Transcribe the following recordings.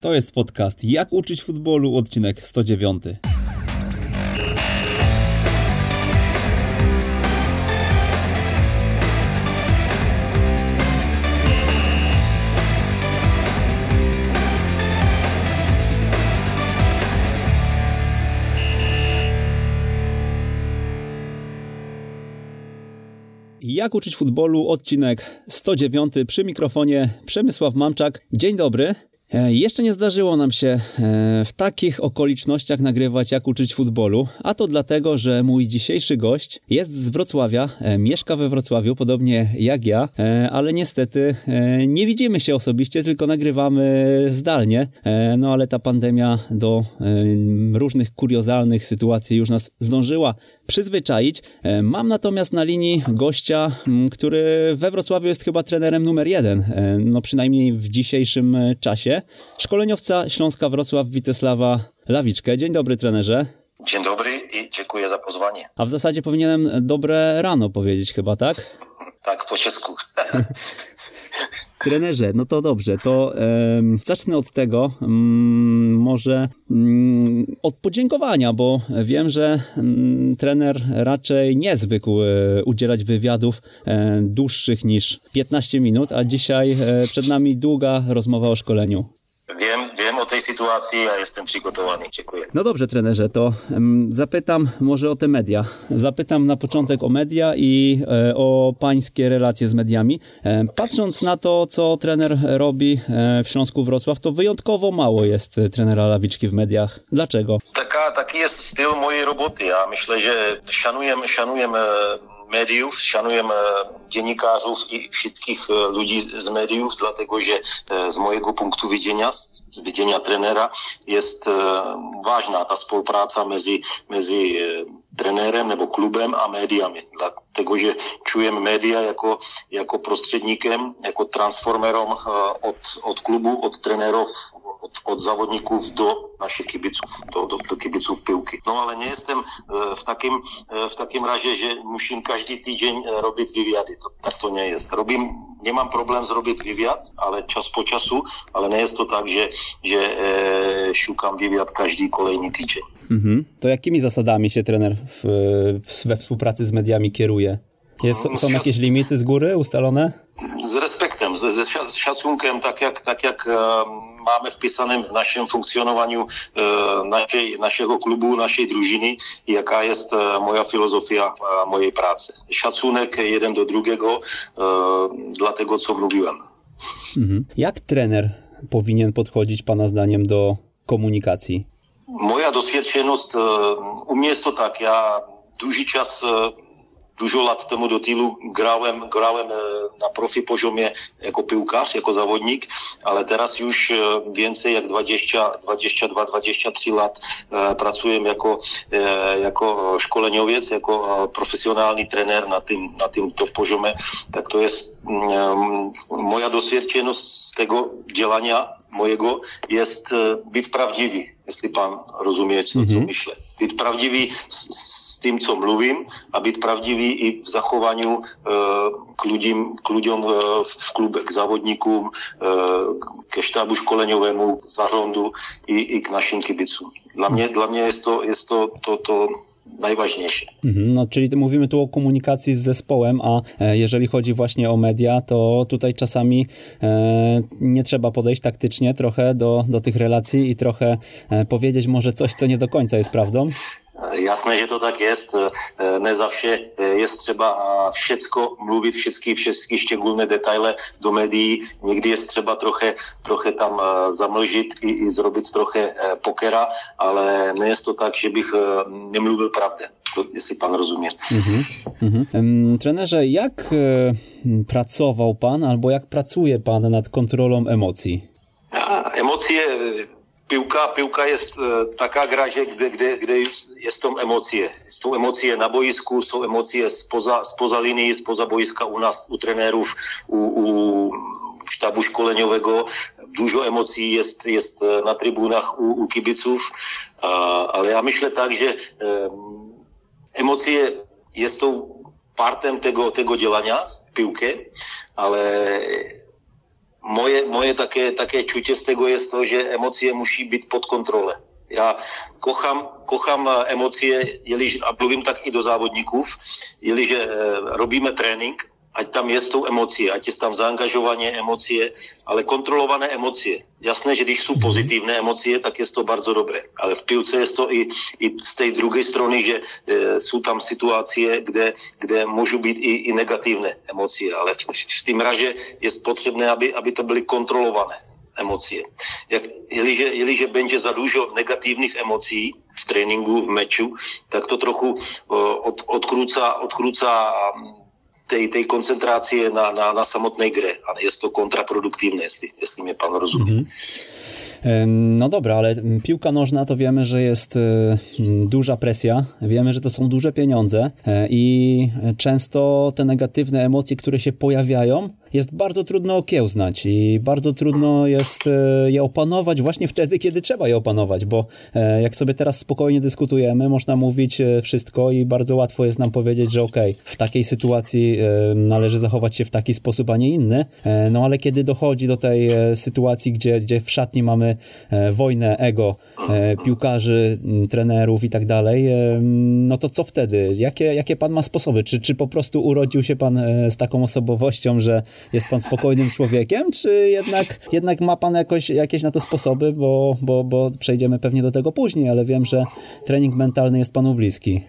To jest podcast Jak uczyć futbolu, odcinek 109. Jak uczyć futbolu, odcinek 109 przy mikrofonie Przemysław Mamczak. Dzień dobry. E, jeszcze nie zdarzyło nam się e, w takich okolicznościach nagrywać, jak uczyć futbolu, a to dlatego, że mój dzisiejszy gość jest z Wrocławia, e, mieszka we Wrocławiu, podobnie jak ja, ale niestety nie widzimy się osobiście, tylko nagrywamy zdalnie. No ale ta pandemia do różnych kuriozalnych sytuacji już nas zdążyła przyzwyczaić. E, mam natomiast na linii gościa, który we Wrocławiu jest chyba trenerem numer jeden, e, no przynajmniej w dzisiejszym e, czasie. Szkoleniowca Śląska Wrocław Witesława Lawiczkę. Dzień dobry trenerze. Dzień dobry i dziękuję za pozwanie. A w zasadzie powinienem dobre rano powiedzieć chyba, tak? Tak, po czesku. Trenerze, no to dobrze, to e, zacznę od tego, mm, może mm, od podziękowania, bo wiem, że mm, trener raczej nie zwykł e, udzielać wywiadów e, dłuższych niż 15 minut, a dzisiaj e, przed nami długa rozmowa o szkoleniu. Wiem, wiem o tej sytuacji, ja jestem przygotowany. Dziękuję. No dobrze, trenerze, to zapytam może o te media. Zapytam na początek o media i e, o pańskie relacje z mediami. E, patrząc na to, co trener robi e, w Śląsku Wrocław, to wyjątkowo mało jest trenera Lawiczki w mediach. Dlaczego? Taka, taki jest styl mojej roboty. Ja myślę, że szanuję, szanuję mediów, szanuję dziennikarzów i wszystkich ludzi z mediów, dlatego że z mojego punktu widzenia, z widzenia trenera jest ważna ta współpraca między, między trenerem nebo klubem a mediami. Dlatego, że czujemy media jako, jako prostředníkem, jako transformerom od, od klubu, od trenerów, od, od zawodników do naszych kibiców, do, do, do kibiców piłki. No ale nie jestem w takim, w takim razie, że muszę każdy tydzień robić wywiady. To, tak to nie jest. Robím, nie mam problem zrobić wywiad, ale czas po czasu, ale nie jest to tak, że, że e, szukam wywiad każdy kolejny tydzień. Mhm. To jakimi zasadami się trener w, w, we współpracy z mediami kieruje? Jest, są jakieś limity z góry ustalone? Z respektem, z, z szacunkiem, tak jak, tak jak mamy wpisanym w naszym funkcjonowaniu naszej, naszego klubu, naszej drużyny, jaka jest moja filozofia mojej pracy. Szacunek jeden do drugiego dla tego, co mówiłem. Mhm. Jak trener powinien podchodzić Pana zdaniem do komunikacji? Moja doświadczeność, u mnie jest to tak, ja duży czas dużo lat temu do tylu grałem, grałem na profi poziomie jako piłkarz, jako zawodnik, ale teraz już więcej jak 20, 22, 23 lat pracuję jako, jako szkoleniowiec, jako profesjonalny trener na tym, na tym top poziomie. Tak to jest moja doświadczeność z tego działania mojego jest być prawdziwy, jeśli pan rozumie, co, co myślę. Być prawdziwy z, z, tym, co mówię, a być prawdziwy i w zachowaniu e, k, ludziom, k ludziom e, w klubie, k zawodnikom, e, ke sztabu szkoleniowemu, zarządu i, i k naszym kibicom. Dla mnie, dla mnie jest to, jest to, to, to najważniejsze. Mhm, no, czyli mówimy tu o komunikacji z zespołem, a jeżeli chodzi właśnie o media, to tutaj czasami e, nie trzeba podejść taktycznie trochę do, do tych relacji i trochę e, powiedzieć może coś, co nie do końca jest prawdą. Jasné, že to tak jest. Ne zawsze jest trzeba wszystko mówić, wszystkie, wszystkie szczególne detale do médií. Někdy jest trzeba trochę, trochę tam zamlžiť i, i zrobić trochę pokera, ale nie jest to tak, że bych nie mówił prawdę. Jeśli pan rozumie. Mhm, mhm. Trenerze, jak pracował pan albo jak pracuje pan nad kontrolą emocji? Emocje piłka, piłka jest e, taka gra, kde, kde, kde jest tą emocje. Są emocje na boisku, są emocje spoza, spoza linii, spoza boiska u nas, u trenerów, u, u sztabu szkoleniowego. Dużo emocji jest, jest na trybunach u, u kibiców, ale ja myślę tak, że emocje jest tą partem tego, tego działania piłkę, ale moje, moje také, také čutě z tego je to, že emoce musí být pod kontrole. Já kochám, kochám emocie, jeliž, a mluvím tak i do závodníků, jeliže e, robíme trénink, ať tam je s tou emocí, ať je tam zaangažovaně emocie, ale kontrolované emocie. Jasné, že když jsou mhm. pozitivné emocie, tak je to bardzo dobré. Ale v pilce je to i, i z té druhé strany, že e, jsou tam situace, kde, kde můžou být i, i negativné emocie. Ale v, v tým raže je potřebné, aby, aby to byly kontrolované emocie. Jak, jeliže, jeliže będzie za dużo negatívnych emocí v tréninku, v meču, tak to trochu od, odkrúca tej, tej koncentrácie na, na, na samotnej grę, ale jest to kontraproduktywne, jeśli, jeśli mnie pan rozumie. Mhm. No dobra, ale piłka nożna to wiemy, że jest e, duża presja, wiemy, że to są duże pieniądze e, i często te negatywne emocje, które się pojawiają, jest bardzo trudno okiełznać i bardzo trudno jest e, je opanować właśnie wtedy, kiedy trzeba je opanować, bo e, jak sobie teraz spokojnie dyskutujemy, można mówić e, wszystko i bardzo łatwo jest nam powiedzieć, że okej, okay, w takiej sytuacji należy zachować się w taki sposób, a nie inny, no ale kiedy dochodzi do tej sytuacji, gdzie, gdzie w szatni mamy wojnę ego piłkarzy, trenerów i tak dalej, no to co wtedy? Jakie, jakie pan ma sposoby? Czy, czy po prostu urodził się pan z taką osobowością, że jest pan spokojnym człowiekiem, czy jednak, jednak ma pan jakoś, jakieś na to sposoby, bo, bo, bo przejdziemy pewnie do tego później, ale wiem, że trening mentalny jest panu bliski.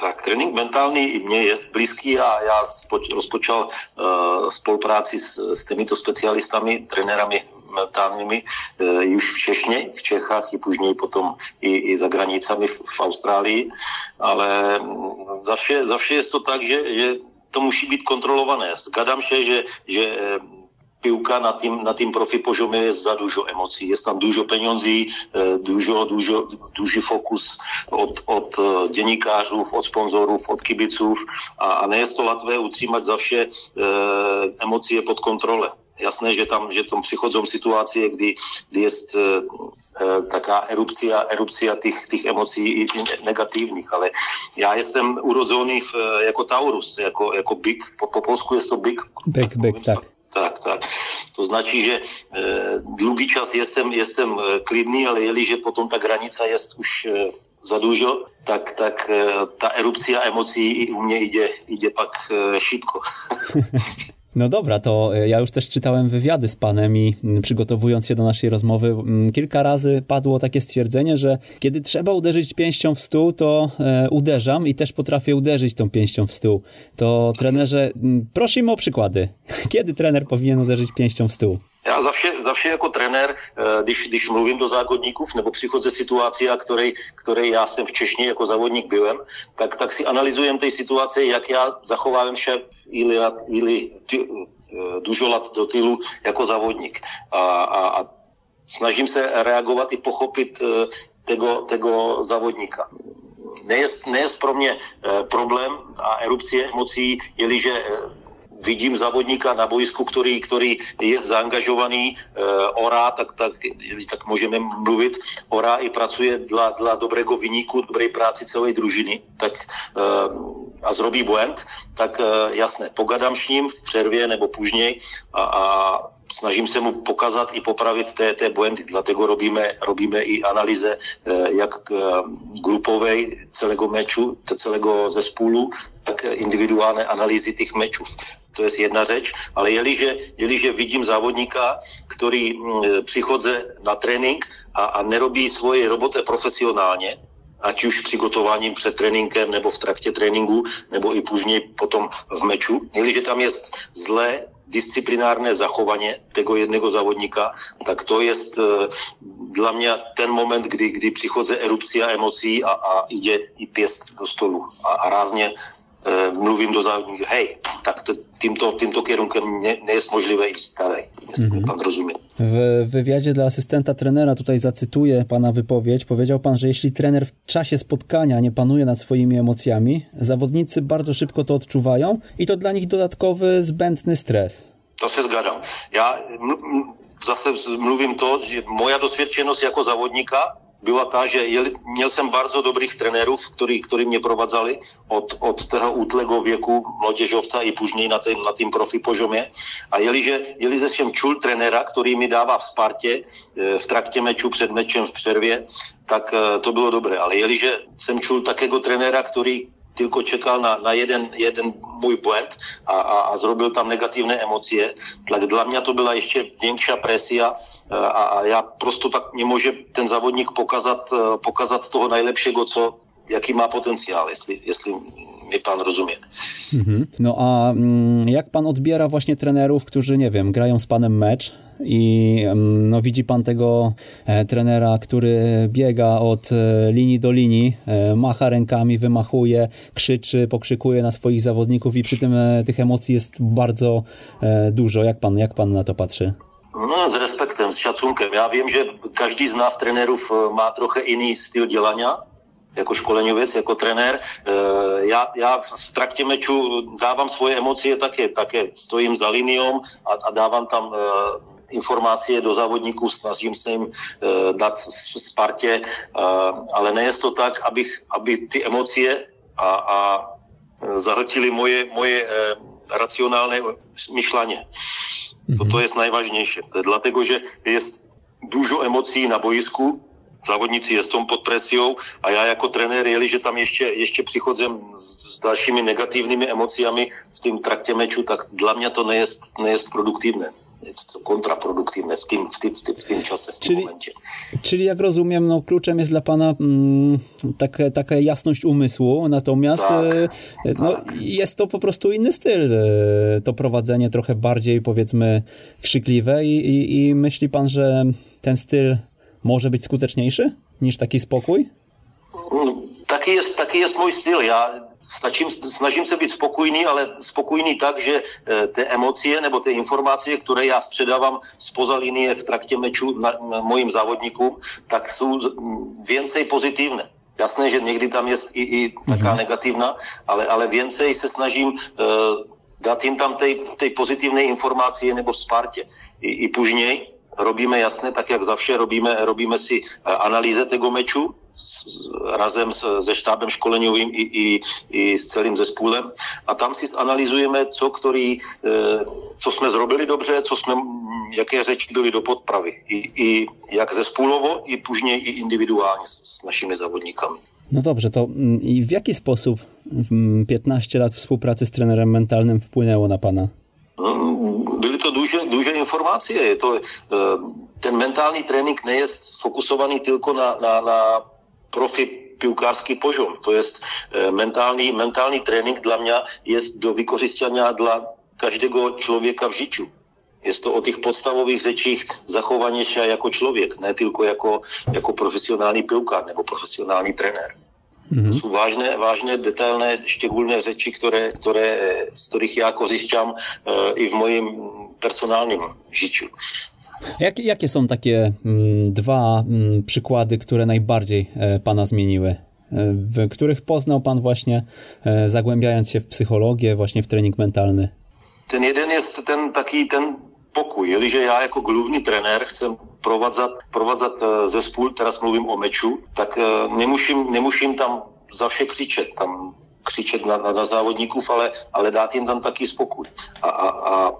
Tak, trénink mentální mně je blízký a já rozpočal uh, spolupráci s, s těmito specialistami, trenérami mentálními uh, už v Češně, v Čechách i później potom i, i za hranicami v, v Austrálii, ale zawsze, zawsze jest to tak, že, že to musí být kontrolované. Zgadám se, že, že eh, pivka na tým, na tým profi požome je za dužo emocí. Je tam dužo penězí, eh, dužo, dužo, duží fokus od, od eh, děnikářů, od sponzorů, od kibiců a, a ne je to latvé ucímat za vše e, emocie pod kontrole. Jasné, že tam, že tam přichodzou situace, kdy, kdy je taká erupcia, erupcia těch, těch emocí negativních, ale já jsem urozený v, jako Taurus, jako, jako byk, po, po polsku je to byk. Byk, byk, tak. Tak, tak. To značí, že e, dlouhý čas jestem, jestem klidný, ale jeliže potom ta granica je už e, za dužo, tak, tak e, ta erupcia emocí i u mě jde, jde pak e, šipko. No dobra, to e, ja już też czytałem wywiady z panem i przygotowując się do naszej rozmowy, kilka razy padło takie stwierdzenie, że kiedy trzeba uderzyć pięścią w stół, to e, uderzam i też potrafię uderzyć tą pięścią w stół. To trenerze, prosimy o przykłady. Kiedy trener powinien uderzyć pięścią w stół? Já za vše, za vše jako trenér, eh, když, když mluvím do závodníků nebo přichodze situace, které, které já jsem v Češně jako závodník bylem, tak, tak si analyzujem té situace, jak já zachovávám vše ili, ili dužolat do tylu jako závodník. A, a, a snažím se reagovat i pochopit eh, tego, tego závodníka. Nejest, nejest pro mě eh, problém a erupcie emocí, jeliže vidím závodníka na boisku, který, který je zaangažovaný, e, orá, tak, tak, tak můžeme mluvit, orá i pracuje dla, dla dobrého vyníku, dobré práci celé družiny, tak e, a zrobí blend, tak e, jasné, pogadám s ním v přervě nebo půžněj a, a snažím se mu pokazat i popravit té, té blendy, dlatego robíme, robíme i analýze jak grupovej celého meču, celého zespolu, tak individuální analýzy těch mečů to je jedna řeč, ale jeliže, jeliže vidím závodníka, který mm, přichodze na trénink a, a nerobí svoje roboty profesionálně, ať už přigotováním před tréninkem, nebo v traktě tréninku, nebo i później potom v meču. Jeliže tam je zlé disciplinárne zachovanie tego jedného závodníka, tak to je uh, dla mě ten moment, kdy, kdy přichodze erupcia emocí a, a jde i pěst do stolu a, a rázně E, mluvím do závodníků, hej, tak to, týmto, týmto kierunkiem nie, nie jest możliwe iść dalej. Mhm. Pan rozumie. W wywiadzie dla asystenta trenera, tutaj zacytuję pana wypowiedź, powiedział pan, że jeśli trener w czasie spotkania nie panuje nad swoimi emocjami, zawodnicy bardzo szybko to odczuwają i to dla nich dodatkowy, zbędny stres. To się zgadzam. Ja zase mluvím to, že moja dosvědčenost jako závodníka byla ta, že jeli, měl jsem bardzo dobrých trenérów, který, který mě provázali od, od toho útlego věku mladěžovca i później na tým, na tým profi požomě. A jeliže, jeliže jsem čul trenéra, který mi dává v Spartě, e, v traktě meču, před mečem, v přervě, tak e, to bylo dobré. Ale jeliže jsem čul takého trenéra, který tylko čekal na, na jeden, jeden můj blend a, a, a zrobil tam negatívne emócie, tak dla mňa to byla ještě větší presia a, a já prostě tak nemůže ten závodník pokazat, pokazat toho nejlepšího, co, jaký má potenciál, jestli, jestli mi pan rozumie. Mhm. No a mm, jak pan odbiera właśnie trenerów, którzy, nie wiem, grają z panem mecz i mm, no, widzi pan tego e, trenera, który biega od e, linii do linii, e, macha rękami, wymachuje, krzyczy, pokrzykuje na swoich zawodników i przy tym tych emocji jest bardzo dużo. Jak pan, jak pan na to patrzy? No, s respektem, s szacunkem. Já vím, že každý z nás trenérów e, má trochu jiný styl dělania, jako školeňověc, jako trenér. E, Já, já v traktě meču dávám svoje emocie také, také stojím za liniom a, a dávám tam e, informace do závodníků, snažím se jim e, dát Spartě, ale ne je to tak, abych, aby ty emocie a, a zahltili moje, moje racionálne myšlenie. Toto je najvážnější. To je dlatego, že je dużo emocí na boisku, závodníci je tom pod presijou a já jako trenér, jeli, že tam ještě, ještě přichodzem s, dalšími negativními emociami v tom traktě meču, tak dla mě to nejest, nejest produktívne. Kontraproduktivne tým, v tým, v tým, v tým čase, v tým Czyli- momente. Czyli jak rozumiem, no kluczem jest dla pana mm, taka jasność umysłu, natomiast Tak, e, no, tak. jest to po prostu inny styl, e, to prowadzenie trochę bardziej powiedzmy krzykliwe i, i, i myśli pan, że ten styl może być skuteczniejszy niż taki spokój? Mm, Taky je, taky je můj styl. Já stačím, snažím se být spokojný, ale spokojný tak, že ty emocie nebo ty informace, které já předávám spoza linie v traktě meču na, na mojim závodníkům, tak jsou więcej pozitívne. Jasné, že někdy tam je i, i taká negativná, ale, ale więcej se snažím uh, dát jim tam tej, tej pozitívnej informácie nebo Spartě. I, i później robíme jasné, tak jak zavše, robíme, robíme si eh, analýze tego meču razem s, se štábem školeňovým i, i, i s celým zespůlem a tam si zanalizujeme, co, který, eh, co jsme zrobili dobře, co jsme, jaké řeči byly do podpravy. I, i jak zespólovo, i później i individuálně s, s našimi závodníkami. No dobrze, to i w jaki sposób mm, 15 lat współpracy z trenerem mentalnym wpłynęło na pana? Mm, duže, duže informace. Je to, eh, ten mentální trénink nie je fokusovaný tylko na, na, na profi piłkarski poziom. To jest eh, mentální, mentální trénink dla mě je do vykořistění dla každého člověka v žiťu. Je to o těch podstavových řečích zachování se jako člověk, ne tylko jako, jako profesionální piłkár nebo profesionální trenér. To jsou vážné, vážné, detailné, štěgulné řeči, které, které, z kterých já kořišťám e, i v mojím personálním życiu. Jak, jakie są takie mm, dwa mm, przykłady, które najbardziej e, pana zmieniły? E, W których poznał pan właśnie, e, zagłębiając się w psychologię, właśnie w trening mentalny? Ten jeden je ten taký ten pokoj. Jeliže já jako główny trenér chcem provadzat, provadzat eh, zespůl, teraz mluvím o meču, tak eh, nemusím, nemusím tam za vše křičet, tam křičet na, na, na závodníků, ale, ale dát jim tam taky spokoj. A, a, a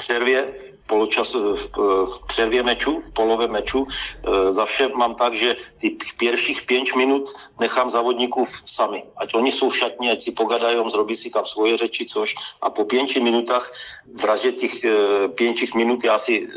Serbia. Poločas, v, v přervě meču, v polové meču, e, za vše mám tak, že ty pierwszych 5 minut nechám závodníků sami. Ať oni jsou v ať si pogadají, zrobí si tam svoje řeči, což a po 5 minutách v raže těch 5 minut já si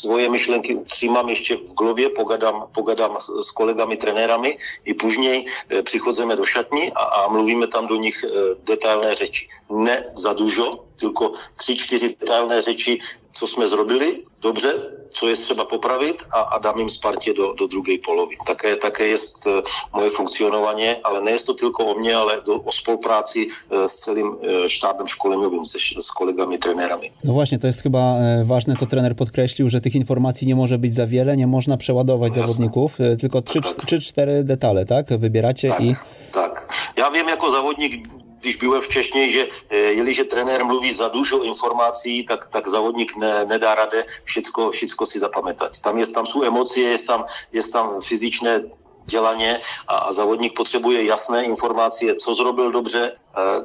svoje myšlenky utřímám ještě v hlavě, pogadám, pogadám s, kolegami, trenérami i później e, přichodzíme do šatní a, a mluvíme tam do nich detailné řeči. Ne za dužo, tylko 3-4 detailné řeči, co jsme zrobili, dobře, co je třeba popravit a, a dám jim Spartě do, do druhé polovy. Také, také je e, moje funkcionování, ale ne to tylko o mě, ale do, o spolupráci e, s celým e, štábem školeňovým, se, s kolegami, trenérami. No właśnie, to jest chyba ważne, co trener podkreślił, że tych informacji nie może być za wiele, nie można przeładować Jasne. zawodników, tylko 3-4 detale, tak? Wybieracie Tak, i... tak. Já vím jako závodník, když byłem wcześniej, že jeliže trenér mluví za dużo informací, tak, tak závodník ne, nedá rade všetko, všetko si zapamätať. Tam, je, tam sú emócie, je tam, je tam fyzičné dělaně a, a závodník potřebuje jasné informace, co zrobil dobře,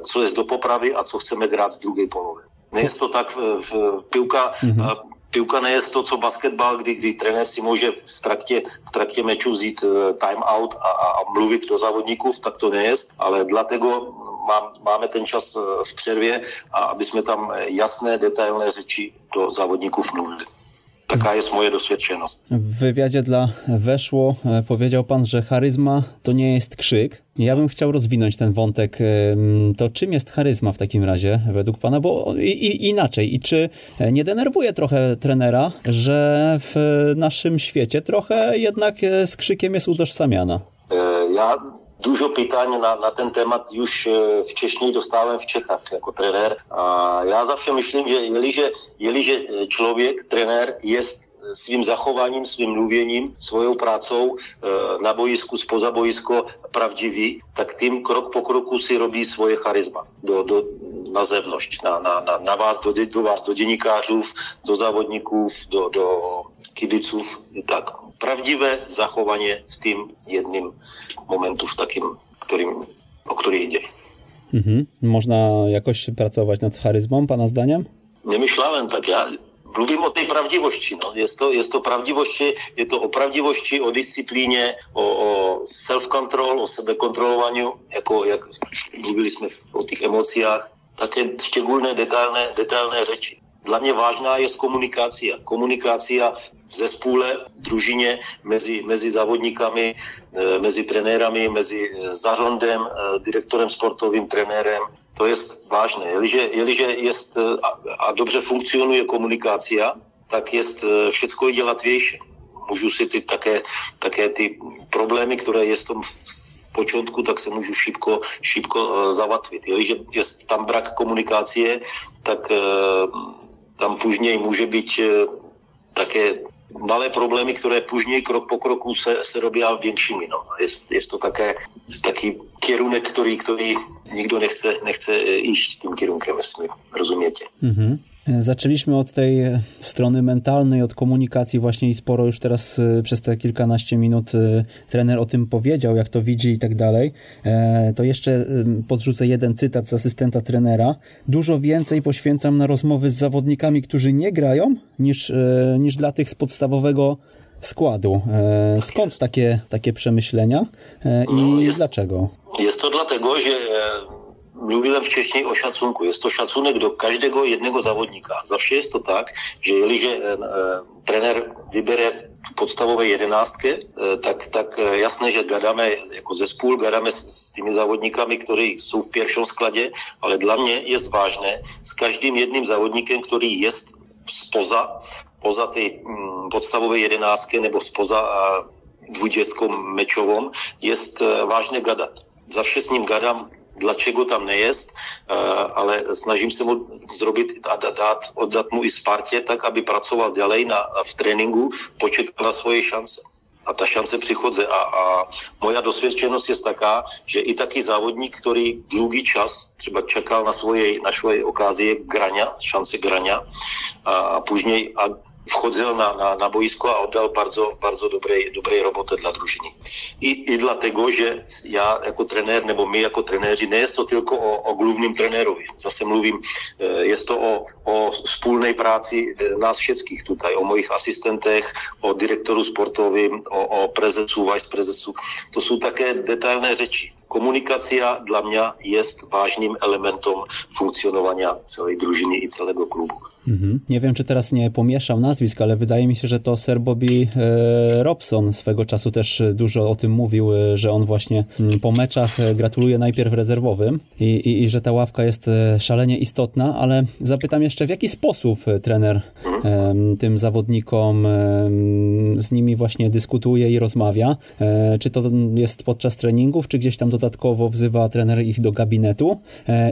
co je do popravy a co chceme grát v druhé polově. Nie to tak v, v pivka, mm-hmm. Pivka je to, co basketbal, kdy, kdy trenér si může v traktě, v traktě vzít e, time out a, a mluvit do závodníků, tak to nie je, ale dlatego má, máme ten čas e, v přervě, a aby jsme tam jasné, detailné řeči do závodníků mluvili. Taka jest moja doświadczeność. W wywiadzie dla Weszło e, powiedział pan, że charyzma to nie jest krzyk. Ja bym chciał rozwinąć ten wątek. To czym jest charyzma w takim razie według pana? Bo i, i, inaczej. I czy e, nie denerwuje trochę trenera, że w naszym świecie trochę jednak e, z krzykiem jest utożsamiana? Ja Dużo pytań na, na ten temat już e, wcześniej dostałem w Czechach jako trener. Ja zawsze myślę, że jeliže, jeliže człowiek, trener jest svým zachováním, svým mluvením, svojou prácou e, na boisku, spoza boisko pravdivý, tak tým krok po kroku si robí svoje charizma do, do, na zevnošť, na, na, na, na vás, do, do vás, do děnikářů, do závodníků, do, do kibiců. Tak, pravdivé zachovanie v tým jedným momentu, w takim, którym, o który idzie. Mhm. Można jakoś pracować nad charyzmą, pana zdaniem? Nie myślałem tak. Ja Mluvím o tej pravdivosti. No. Je, to, je to pravdivosti, je to o pravdivosti, o disciplíně, o, o self-control, o sebekontrolování, jako jak mluvili jsme o těch emocích, také štěgulné, detailné, detailné řeči. Dla mě vážná je komunikácia. Komunikácia v zespůle, v družině, mezi, mezi závodníkami, e, mezi trenérami, mezi e, zařondem, e, direktorem sportovým, trenérem. To je vážné. Jeliže, jeliže jest, a, a dobře funkcionuje komunikácia, tak je všechno je łatwiejsze. Můžu si ty také, také ty problémy, které je v tom počátku, tak se můžu šipko, šipko zavatvit. Jeliže je tam brak komunikácie, tak tam później může být také malé problémy, které później krok po kroku se, se robí většími. No. Je, je to také taký kierunek, který, který nikdo nechce, nechce iść tym kierunkiem, jestli rozumiecie. Mhm. Zaczęliśmy od tej strony mentalnej, od komunikacji właśnie i sporo już teraz y, przez te kilkanaście minut y, trener o tym powiedział, jak to widzi i tak dalej. E, to jeszcze y, podrzucę jeden cytat z asystenta trenera. Dużo więcej poświęcam na rozmowy z zawodnikami, którzy nie grają, niż, e, niż dla tych z podstawowego składu. E, skąd takie, takie przemyślenia i no jest, dlaczego? Jest to dlatego, że mluviłem wcześniej o szacunku. Jest to szacunek do każdego jednego zawodnika. Zawsze jest to tak, że jeżeli e, e, trener wybere podstawowej jedenastkę, e, tak, tak e, jasne, że gadamy jako zespół, gadamy z, z tymi zawodnikami, którzy są w pierwszym składzie, ale dla mnie jest ważne z każdym jednym zawodnikiem, który jest spoza, poza tej mm, podstawowej jedenastkę nebo spoza dwudziestką meczową, jest ważne gadać. Zawsze z nim gadam dlaczego tam nie jest, eh, ale snažím se mu zrobit a dát, oddat mu i Spartě, tak aby pracoval dalej na, v tréninku, počekal na svoje šance. A ta šance přichodze. A, a moja dosvědčenost je taká, že i taky závodník, který dlouhý čas třeba čekal na svoje, na svoje okázie grania, šance grania, a, później a wchodził na, na, na boisko a oddał bardzo, bardzo dobrej, dobrej roboty dla drużyny. I, I dlatego, że ja jako trenér, nebo my jako trenéři, nie jest to tylko o, o głównym trenérovi. Zase mluvím, e, jest to o, o wspólnej pracy e, nás všetkých tutaj, o moich asystentech, o direktoru sportovým, o, o prezesu, vice prezesu. To jsou také detailné řeči. Komunikacja dla mě je vážným elementem funkcjonowania całej drużyny i całego klubu. Mhm. Nie wiem, czy teraz nie pomieszam nazwisk, ale wydaje mi się, że to Sir Bobby e, Robson swego czasu też dużo o tym mówił, e, że on właśnie mm, po meczach e, gratuluje najpierw rezerwowym i, i, i że ta ławka jest szalenie istotna, ale zapytam jeszcze, w jaki sposób trener tym zawodnikom z nimi właśnie dyskutuje i rozmawia. Czy to jest podczas treningów, czy gdzieś tam dodatkowo wzywa trener ich do gabinetu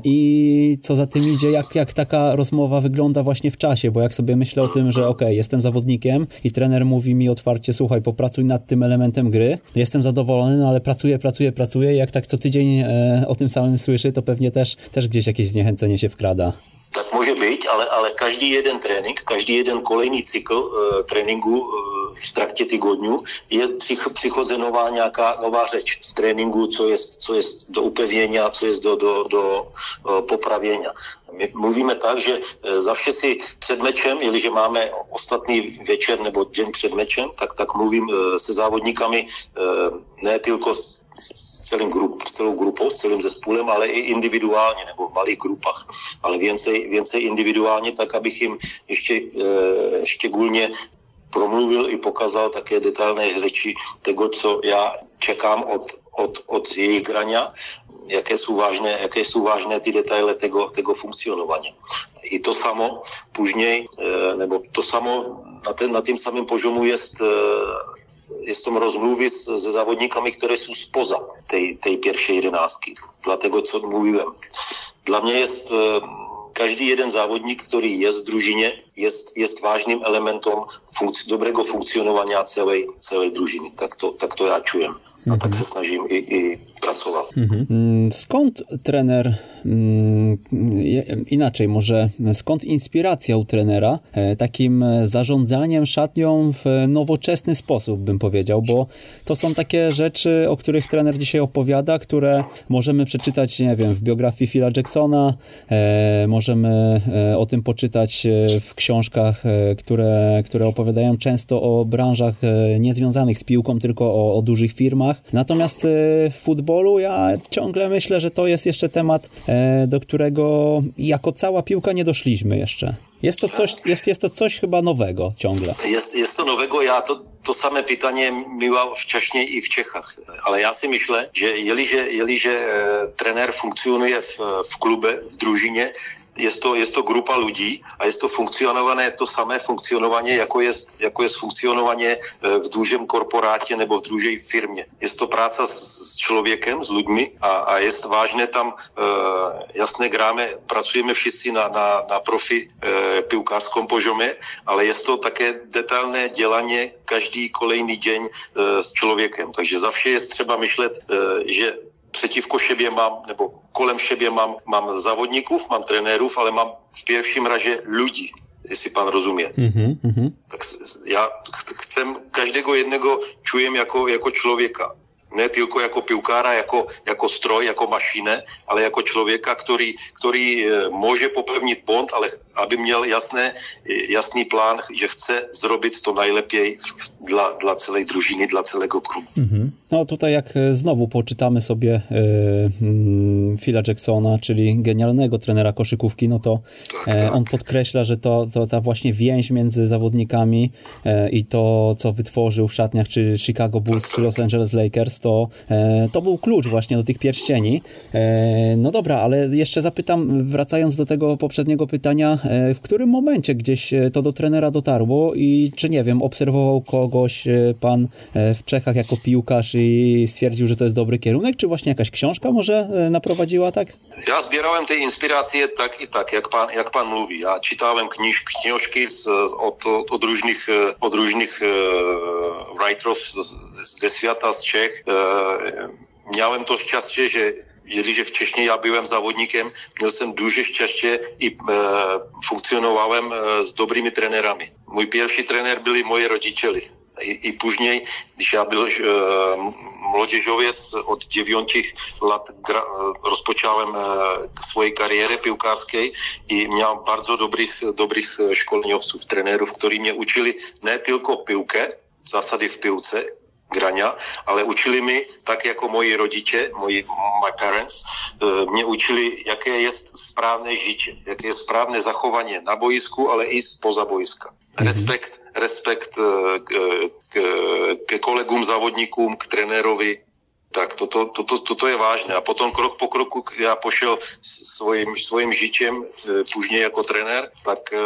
i co za tym idzie, jak, jak taka rozmowa wygląda właśnie w czasie, bo jak sobie myślę o tym, że ok, jestem zawodnikiem i trener mówi mi otwarcie, słuchaj, popracuj nad tym elementem gry, jestem zadowolony, no ale pracuję, pracuję, pracuję jak tak co tydzień e, o tym samym słyszy, to pewnie też, też gdzieś jakieś zniechęcenie się wkrada. Tak może být, ale, ale každý jeden trénink, každý jeden kolejný cykl uh, tréninku uh, v traktě týdňů je psych, přichodze nová nějaká nová řeč v tréninku, co je, co je do upevnění, co je do, do, do uh, popravění. My mluvíme tak, že za vše si před mečem, jeliže máme ostatní večer nebo den před mečem, tak, tak mluvím se závodníkami ne tylko s celým grup, s celou grupou, s celým zespolem, ale i individuálně nebo v malých grupách. Ale więcej, więcej individuálně, tak abych jim ještě e, štěgulně promluvil i pokazal také detailné řeči tego, co já čekám od, od, od jejich grania, jaké jsou vážné, jaké jsou vážné ty detaily tego, tego funkcionování. I to samo później, e, nebo to samo na, ten, na tím samým požomu je jestem rozmluvy ze zawodnikami, które są spoza tej, tej pierwszej jedenastki. Dlatego, co mówiłem. Dla mnie jest każdy jeden zawodnik, który jest w drużynie, jest, jest ważnym elementem funkc dobrego funkcjonowania całej, całej drużyny. Tak to, tak to ja czuję. A tak się snažím i, i pracował. Skąd trener, mm, inaczej może, skąd inspiracja u trenera e, takim zarządzaniem szatnią w nowoczesny sposób, bym powiedział, bo to są takie rzeczy, o których trener dzisiaj opowiada, które możemy przeczytać, nie wiem, w biografii Phila Jacksona, e, możemy e, o tym poczytać w książkach, które, które opowiadają często o branżach niezwiązanych z piłką, tylko o, o dużych firmach. Natomiast w futbolu futbolu, ja ciągle myślę, że to jest jeszcze temat, e, do którego jako cała piłka nie doszliśmy jeszcze. Jest to coś, jest, jest to coś chyba nowego ciągle. Jest, jest to nowego, ja to, to same pytanie miał wcześniej i w Czechach, ale ja si myślę, że jeliže, jeliže trener funkcjonuje w, w klubie, w drużynie, je to, je to grupa lidí a je to funkcionované, to samé funkcionování, jako je, jako je funkcionování e, v důžem korporátě nebo v družej firmě. Je to práce s, s člověkem, s lidmi a, a je vážné tam, e, jasné gráme, pracujeme všichni na, na, na profi e, piłkářskom požome, ale je to také detailné dělaně každý kolejný den e, s člověkem. Takže za vše je třeba myšlet, e, že přetivko šebě mám, nebo kolem šebě mám, mám závodníků, mám trenérů, ale mám v pierwszym razie lidí, jestli pan rozumí. Mm-hmm. Tak já chcem každého jednego čujem jako, jako člověka ne tylko jako piłkara, jako, jako stroj, jako maszynę, ale jako człowieka, który, który e, może popełnić błąd, ale aby miał jasne, e, jasny plan, że chce zrobić to najlepiej dla, dla całej drużyny, dla całego klubu. Mhm. No tutaj jak e, znowu poczytamy sobie Phila Jacksona, czyli genialnego trenera koszykówki, no to tak, tak. on podkreśla, że to, to ta właśnie więź między zawodnikami i to, co wytworzył w szatniach czy Chicago Bulls, czy Los Angeles Lakers, to, e, to był klucz właśnie do tych pierścieni. E, no dobra, ale jeszcze zapytam, wracając do tego poprzedniego pytania, e, w którym momencie gdzieś to do trenera dotarło i czy nie wiem, obserwował kogoś pan w Czechach jako piłkarz i stwierdził, że to jest dobry kierunek, czy właśnie jakaś książka może naprowadziła, tak? Ja zbierałem te inspiracje tak i tak, jak pan, jak pan mówi. Ja czytałem kniż, książki z, od, od różnych, od różnych writerów ze świata, z Czech. miałem to szczęście, że Jeliže wcześniej ja byłem zawodnikiem, miał jsem duże szczęście i e, funkcjonowałem e, z dobrymi trenerami. Mój pierwszy trener byli moje rodziciele. I, i później, když ja byl e, młodzieżowiec, od 9 lat gra, rozpocząłem e, swojej kariery piłkarskiej i miałem bardzo dobrych, dobrych szkoleniowców, trenerów, którzy mnie uczyli nie tylko piłkę, zasady w piłce, grania, ale učili mi, tak jako moji rodiče, moji, my parents, mě učili, jaké je správné žitie, jaké je správné zachovanie na boisku, ale i spoza boiska. Mm-hmm. Respekt, respekt e, k, k, k kolegům, závodníkům, k trenérovi, Tak toto, toto, toto je vážné. A potom krok po kroku já pošel svojím, svojím žičem, e, půžně jako trenér, tak e,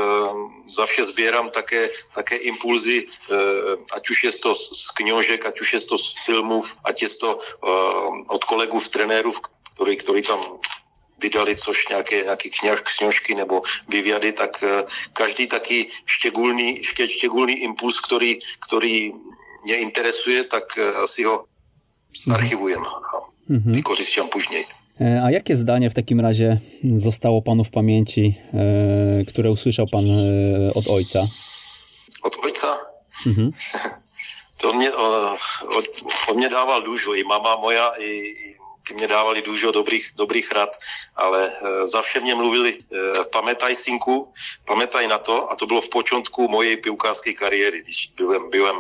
za vše sbírám také, také impulzy, ať už je to z knižek, ať už je to z filmů, ať je to od kolegů z trenérů, který, který tam vydali což nějaké, nějaké kněž, kněžky nebo vyvědy, tak každý taký štěgulný, štěgulný impuls, který, který mě interesuje, tak si ho zarchivujem a mhm. vykorzystam później. E, a jakie zdanie w takim razie zostało panu w pamięci, które usłyszał pan od ojca? Od ojca? Mhm. To mě, on, on mě dával dużo, i mama moja, i, i ty mě dávali dużo dobrých, dobrých rad, ale za vše mě mluvili, pamätaj synku, pamätaj na to, a to bylo v počátku mojej piłkarskiej kariéry, když byłem, byłem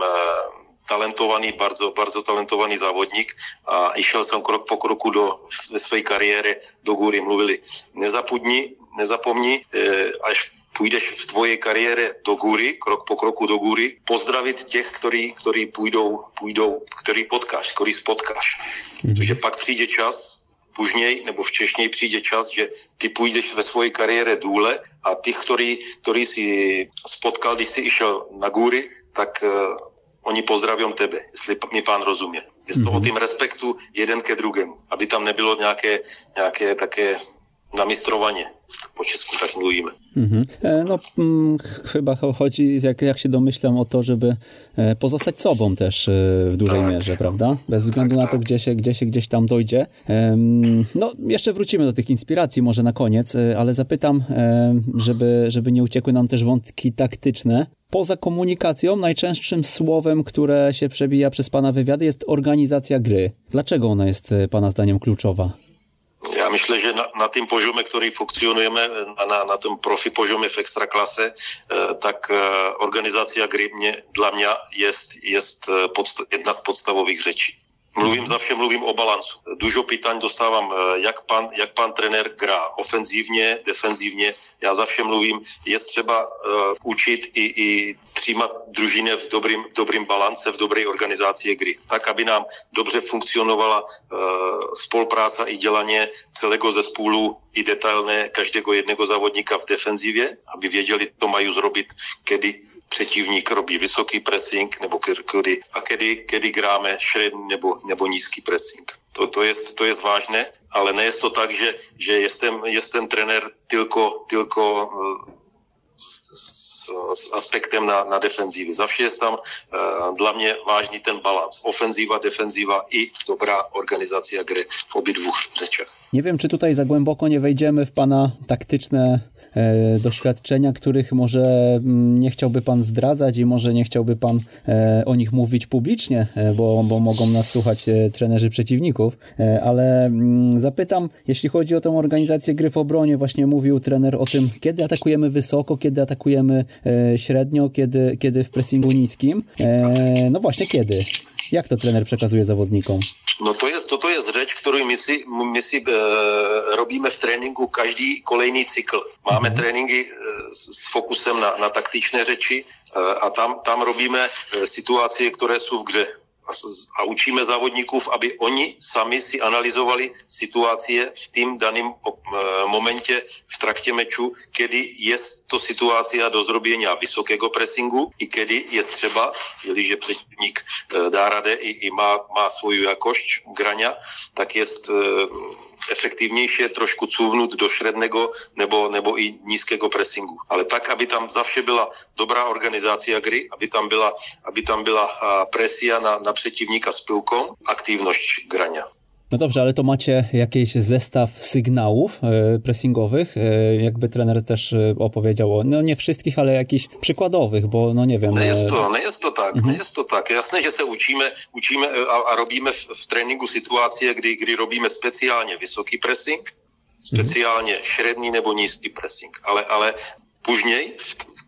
talentovaný, bardzo, bardzo talentovaný závodník a išel jsem krok po kroku do své kariéry do góry. Mluvili, nezapudni, nezapomni, eh, až půjdeš v tvoje kariéře do góry, krok po kroku do góry, pozdravit těch, který, který půjdou, půjdou, který potkáš, který spotkáš. Mm-hmm. Protože pak přijde čas, pužněj nebo v přijde čas, že ty půjdeš ve své kariéře důle a ty, který, který si spotkal, když jsi išel na góry, tak eh, oni pozdravují tebe, jestli mi pán rozumí. Je to mm-hmm. o tým respektu jeden ke druhému, aby tam nebylo nějaké, nějaké také namistrovaně. Po česku tak mluvíme. Mhm. E, no, mm, chyba chodzi, jak, jak się domyślam, o to, żeby e, pozostać sobą też e, w dużej tak. mierze, prawda? Bez względu tak, na to, tak. gdzie się, gdzie się gdzieś tam dojdzie. No, jeszcze wrócimy do tych inspiracji może na koniec, ale zapytam, żeby, żeby nie uciekły nam też wątki taktyczne. Poza komunikacją, najczęstszym słowem, które się przebija przez Pana wywiady, jest organizacja gry. Dlaczego ona jest Pana zdaniem kluczowa? Já myslím, že na, na tým požome, který funkcionujeme, na, na tom profi požome v extraklase, eh, tak eh, organizace gry mě, dla mě je, jedna z podstavových řečí. Mluvím za vše, mluvím o balancu. Dužo pytaň dostávám, eh, jak pan, jak pan trenér grá ofenzívně, defenzívně. Já za vše mluvím, je třeba uh, učit i, i třímat družine v dobrým, v dobrým balance, v dobré organizaci hry. Tak, aby nám dobře funkcionovala uh, spolupráca i dělaně celého zespolu i detailné každého jedného závodníka v defenzivě, aby věděli, co mají zrobit, kedy přetivník robí vysoký pressing, nebo kedy, a kedy, kedy gráme šredný nebo, nebo nízký pressing. To, to, je, to je vážné, ale ne je to tak, že, že je ten, je ten trenér tylko, tylko eh, s, s aspektem na, na defenzívy. Za vše je tam uh, dla mě vážný ten balans. Ofenzíva, defenzíva i dobrá organizacja gry v obidwu rzeczach. Nie wiem, czy tutaj za głęboko nie wejdziemy w pana taktyczne doświadczenia, których może mm, nie chciałby Pan zdradzać i może nie chciałby Pan e, o nich mówić publicznie, e, bo, bo mogą nas słuchać trenerzy przeciwników, ale mm, zapytam, jeśli chodzi o tę organizację gry w obronie, właśnie mówił trener o tym, kiedy atakujemy wysoko, kiedy atakujemy średnio, kiedy, kiedy w pressingu niskim. No właśnie, kiedy? Jak to trener przekazuje zawodnikom? No to jest, to, to jest rzecz, którą my si, my si e, robíme v tréninku každý kolejný cykl. Máme mm-hmm. tréninky e, s fokusem na, na taktičné řeči e, a tam, tam robíme situace, které jsou v hře a učíme závodníků, aby oni sami si analyzovali situace v tým daném e, momentě v traktě meču, kedy je to situace do zrobění vysokého pressingu i kedy je třeba, že přetivník e, dá rade i, i má, má svoju jakošť graňa, tak je efektivnější trošku cuvnout do šredného nebo, nebo i nízkého pressingu. Ale tak, aby tam za vše byla dobrá organizace hry, aby tam byla, aby tam byla presia na, na přetivníka s pilkom, aktivnost grania. No dobrze, ale to macie jakiś zestaw sygnałów e, pressingowych, e, jakby trener też e, opowiedział o, no nie wszystkich, ale jakichś przykładowych, bo no nie wiem. Nie jest to, nie jest to tak, mhm. nie jest to tak. Jasne, że się uczymy, uczymy a, a robimy w, w treningu sytuacje, gdy, gdy robimy specjalnie wysoki pressing, specjalnie mhm. średni nebo nízky pressing, ale, ale później,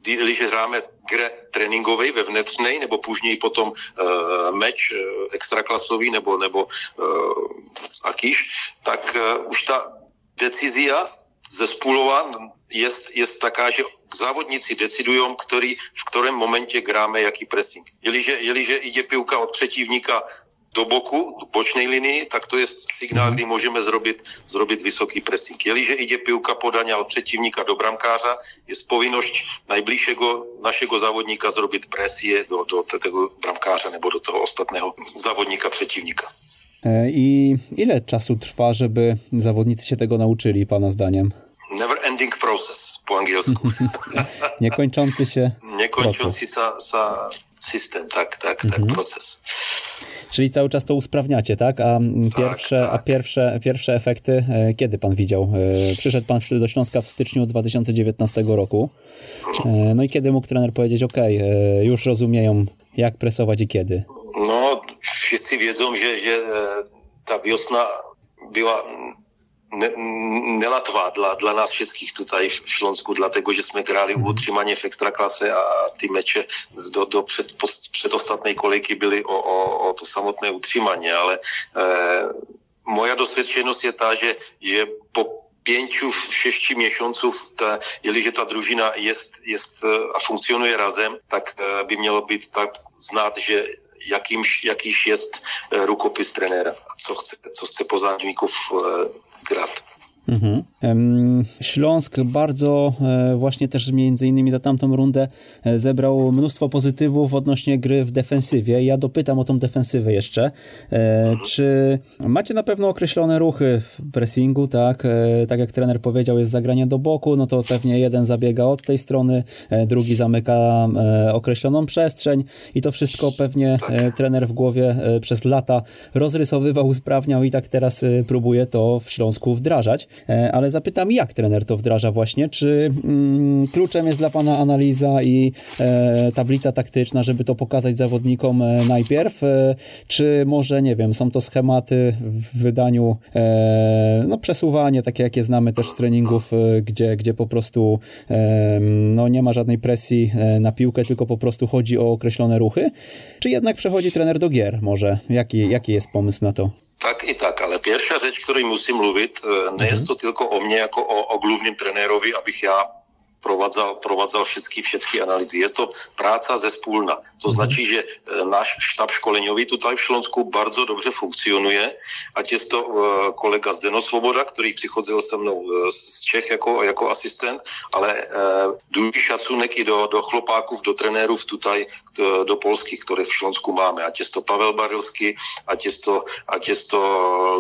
když hráme grę tréninkovej ve vnitřnej, nebo później potom uh, meč uh, extraklasový nebo, nebo uh, akýž, tak uh, už ta decizia zespůlová je, je taká, že závodníci decidují, který, v kterém momentě gráme jaký pressing. Jeliže, jeliže jde pivka od přetivníka do boku, do bočnej linii, tak to je signál, kdy můžeme zrobit, zrobit vysoký pressing. Jeliže ide pivka podania od přetivníka do bramkářa, je povinnosť najbližšího našeho závodníka zrobit presie do, do tego bramkáře nebo do toho ostatného závodníka przeciwnika. E, I ile czasu trwa, żeby zawodnicy się tego nauczyli, Pana zdaniem? Never ending process po angielsku. Niekończący się. Niekończący sa, sa system, tak, tak, tak, mhm. proces. Czyli cały czas to usprawniacie, tak? A pierwsze, tak, tak. A pierwsze, pierwsze efekty, e, kiedy pan widział? E, przyszedł pan do Śląska w styczniu 2019 roku. E, no i kiedy mógł trener powiedzieć, ok, już rozumieją, jak presować i kiedy? No, wszyscy wiedzą, że, że ta wiosna była ne, nelatva dla, dla nás všetkých tutaj v Šlonsku, dlatego, že jsme hráli u utrzymanie v extraklase a ty meče do, do před, post, předostatnej kolejky byly o, o, o to samotné utrzymanie, ale e, moja dosvědčenost je ta, že, že po pięciu, šesti miesiąców, ta, jeliže ta družina jest, jest a funkcionuje razem, tak e, by mělo být tak znát, že jakýž jest e, rukopis trenéra. A co chce, co chce po závodníkův Mhm. Śląsk bardzo e, właśnie też między innymi za tamtą rundę zebrał mnóstwo pozytywów odnośnie gry w defensywie. Ja dopytam o tą defensywę jeszcze. E, czy macie na pewno określone ruchy w pressingu, tak? Tak jak trener powiedział, jest zagranie do boku, no to pewnie jeden zabiega od tej strony, drugi zamyka określoną przestrzeń i to wszystko pewnie tak. trener w głowie przez lata rozrysowywał, usprawniał i tak teraz próbuje to w Śląsku wdrażać. Ale ale zapytam, jak trener to wdraża właśnie? Czy mm, kluczem jest dla Pana analiza i e, tablica taktyczna, żeby to pokazać zawodnikom e, najpierw? E, czy może, nie wiem, są to schematy w wydaniu, e, no przesuwanie, takie jakie znamy też z treningów, e, gdzie, gdzie po prostu no, nie ma żadnej presji na piłkę, tylko po prostu chodzi o określone ruchy? Czy jednak przechodzi trener do gier może? Jaki, jaki jest pomysł na to? Tak i tak, ale pierwsza rzecz, której musím mluvit, nie jest to tylko o mnie jako o, o głównym trenerovi, abych ja provadzal, provadzal všetky, všetky analýzy. Je to práca zespůlna. To mhm. značí, že e, náš štab školeňový tutaj v Šlonsku bardzo dobře funkcionuje. Ať je to e, kolega Zdeno Svoboda, který přichodil se mnou e, z Čech jako, jako asistent, ale důležitý šacunek i do, do chlopáků, do trenérů tutaj, do polských, které v Šlonsku máme. Ať je to Pavel Barilský, ať je to, ať je to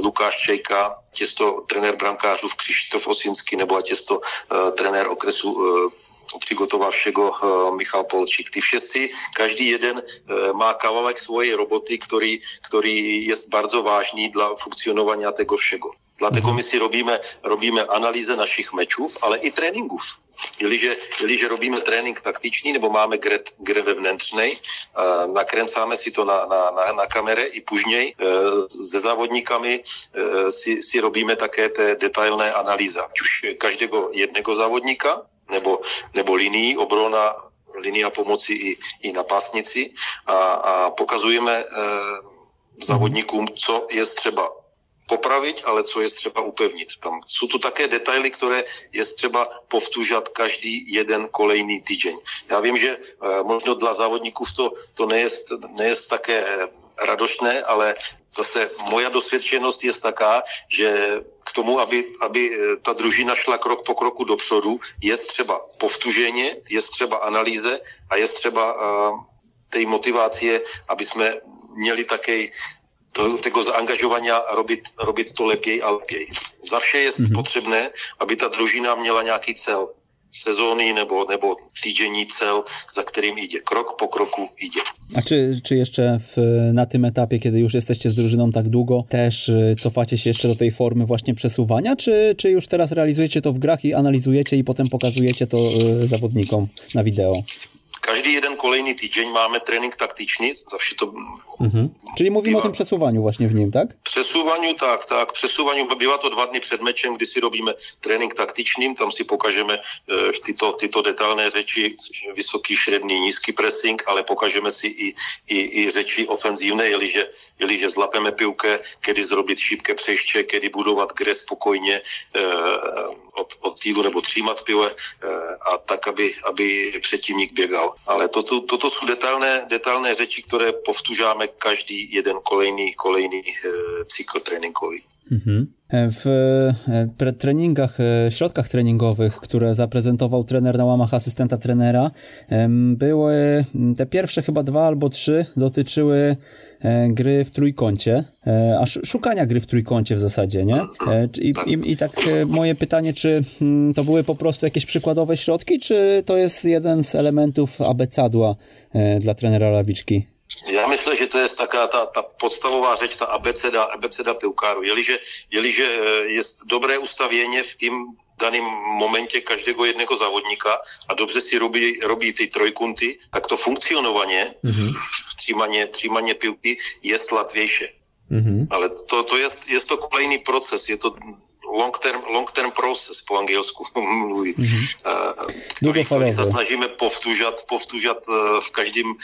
Lukáš Čejka, ať je to trenér brankářů Křištof Osinský, nebo ať je to uh, trenér okresu uh, přigotowawšego uh, Michal Polčík. Ty všetci, každý jeden uh, má kawałek swojej roboty, který, který je bardzo vážný dla funkcionovania tego všego. Dlatego my si robíme, robíme analýze našich mečů, ale i tréninků. Jeliže, jeliže robíme trénink taktičný, nebo máme gre, gre vevnitřnej, nakręcáme si to na, na, na, na kamere i pužněj se závodníkami uh, si, si robíme také té detailné analýza. Už každého jedného závodníka, nebo, nebo linii obrona, linia pomoci i, i napásnici a, a pokazujeme uh, závodníkům, co je třeba popravit, ale co je třeba upevnit. Tam jsou tu také detaily, které je třeba povtužat každý jeden kolejný týden. Já vím, že eh, možno dla závodníků to, to nejest, nejest také radošné, ale zase moja dosvědčenost je taká, že k tomu, aby, aby eh, ta družina šla krok po kroku dopředu, je třeba povtuženě, je třeba analýze a je třeba uh, té motivácie, aby jsme měli také tego zaangažovania robiť, robiť to lepiej a lepiej. Za vše je mm-hmm. potřebné, aby ta družina měla nějaký cel sezóny nebo, nebo týdenní cel, za którym idzie. Krok po kroku idzie. A czy, czy jeszcze w, na tym etapie, kiedy już jesteście z drużyną tak długo, też y, cofacie się jeszcze do tej formy właśnie przesuwania, czy, czy już teraz realizujecie to w grach i analizujecie i potem pokazujecie to y, zawodnikom na wideo? Každý jeden kolejný týden máme trénink taktičný, zawsze to... Mhm. Czyli mówimy bývá... o tym przesuwaniu właśnie w nim, tak? Przesuwaniu, tak, tak. Przesuwaniu, bywa to dwa dny przed meczem, gdy si robíme trénink taktycznym, tam si pokażemy e, tyto, tyto detailné řeči, vysoký, šredný, nízky pressing, ale pokažeme si i, i, i řeči ofenzívne, jeliže, jeliže zlapeme pivke, kedy zrobiť šípke přeště, kedy budovat gre spokojně, e, od, od týlu nebo třímat pile a tak, aby, aby přetivník běgal. Ale toto, toto jsou detailné, detailné řeči, které povtužáme každý jeden kolejný, kolejný cykl tréninkový. Mhm. W e, treningach, e, środkach treningowych, które zaprezentował trener na łamach asystenta trenera, były te pierwsze chyba dwa albo trzy dotyczyły e, gry w trójkącie, a szukania gry w trójkącie w zasadzie, nie? I, i, i tak moje pytanie, czy mm, to były po prostu jakieś przykładowe środki, czy to jest jeden z elementów abecadła dla trenera Lawiczki? Já myslím, že to je taká ta, ta podstavová ta abeceda, abeceda pivkáru. Jeliže, jeliže je dobré ustavěně v tým daném momentě každého jedného závodníka a dobře si robí, robí ty trojkunty, tak to funkcionovaně mm-hmm. třímaně, třímaně pilky je slatvější. Mm-hmm. Ale to, to je, je to kolejný proces, je to long term, long term process po angielsku mluví. Mm-hmm. Který, který se snažíme povtužat, povtužat eh, v každém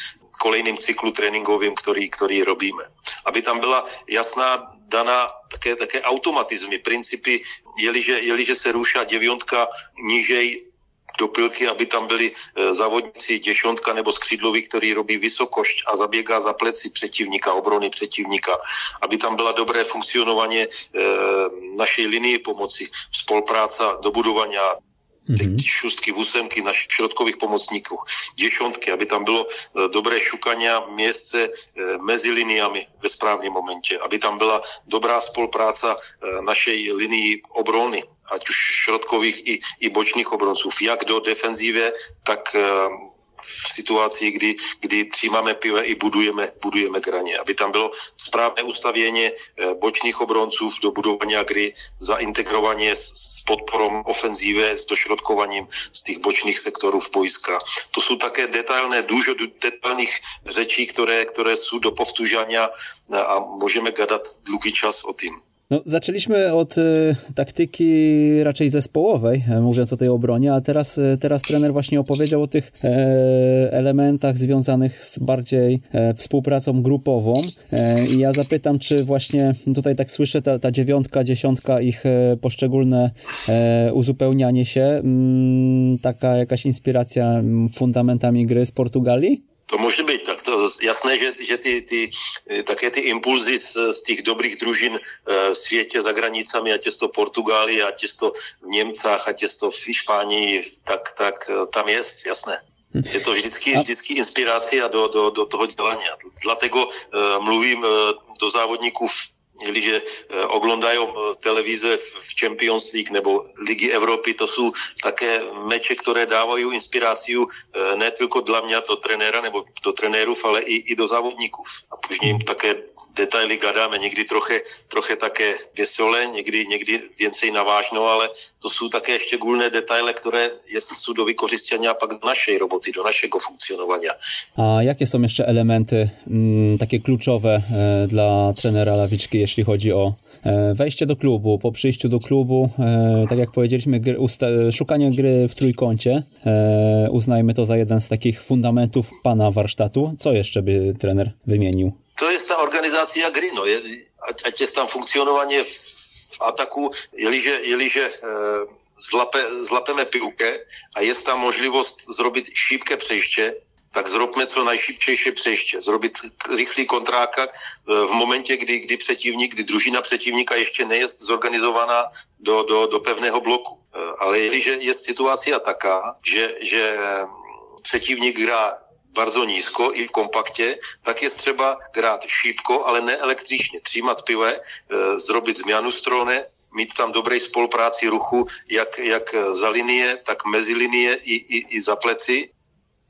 kolejným cyklu tréninkovým, který, který robíme. Aby tam byla jasná daná také, také automatizmy, principy, jeliže, jeliže se rušá devítka nížej do pilky, aby tam byli e, závodníci děšontka nebo skřídloví, který robí vysokošť a zaběgá za pleci přetivníka, obrony přetivníka, aby tam byla dobré funkcionování e, naší linie pomoci, spolupráce, dobudování mm-hmm. šustky, vusemky našich šrotkových pomocníků, děšontky, aby tam bylo e, dobré šukání městce e, mezi liniami ve správném momentě, aby tam byla dobrá spolupráce e, našej linii obrany, ať už šrotkových i, i bočných obronců, jak do defenzívě, tak v situaci, kdy, kdy třímáme pive i budujeme, budujeme graně. Aby tam bylo správné ustavění eh, bočních obronců do budování hry, zaintegrování s podporou ofenzíve, s došrotkovaním z těch bočných sektorů v bojska. To jsou také detailné, dużo detailních řečí, které, které jsou do povtužania a můžeme gadat dlouhý čas o tím. No, zaczęliśmy od y, taktyki raczej zespołowej, e, mówiąc o tej obronie, a teraz, e, teraz trener właśnie opowiedział o tych e, elementach związanych z bardziej e, współpracą grupową. E, I ja zapytam, czy właśnie tutaj tak słyszę, ta, ta dziewiątka, dziesiątka, ich e, poszczególne uzupełnianie się, m, mm, taka jakaś inspiracja fundamentami gry z Portugalii? To může být, tak to jasné, že, že ty, ty, také ty impulzy z, z těch dobrých družin eh, v světě za hranicami, ať je to Portugálii, ať je to v Němcách, ať je to v Špánii, tak, tak eh, tam je, jasné. Je to vždycky, vždycky inspirace do, do, do toho dělání. Dlatego mluvím do závodníků Oglądají eh, televize v Champions League nebo Ligy Evropy, to jsou také meče, které dávají inspiraci eh, ne tylko dla mě, do trenéra nebo do trenérů, ale i, i do závodníků. A później jim také detaily gadáme, někdy troche, troche také vesele, někdy, někdy więcej navážno, ale to jsou také štěgulné detaily, které jsou do vykořistění pak do naszej roboty, do naszego funkcjonowania. A jakie są jeszcze elementy mm, takie kluczowe e, dla trenera Lawiczki, jeśli chodzi o e, wejście do klubu, po przyjściu do klubu, e, tak jak powiedzieliśmy, gry, szukanie gry w trójkącie, uznajmy to za jeden z takich fundamentów pana warsztatu. Co jeszcze by trener wymienił? To jest ta organizacja gry, no, je, ať, ať jest tam funkcionovanie v, v ataku, jeliže, jeliže e, zlape, zlapeme piłkę a jest tam możliwość zrobić szybkie przejście, tak zrobme co najšipčejší przejście, zrobić rychlý kontráka v momentě, kdy, kdy přetivník, kdy družina přetivníka ještě nejest zorganizovaná do, do, do pevného bloku. E, ale jeliže je situace taká, že, že přetivník hrá bardzo nízko i v kompaktě, tak je třeba grát šípko, ale ne električně. Třímat pive, e, zrobit změnu strany, mít tam dobré spolupráci ruchu, jak, jak za linie, tak mezi linie i, i, i za pleci,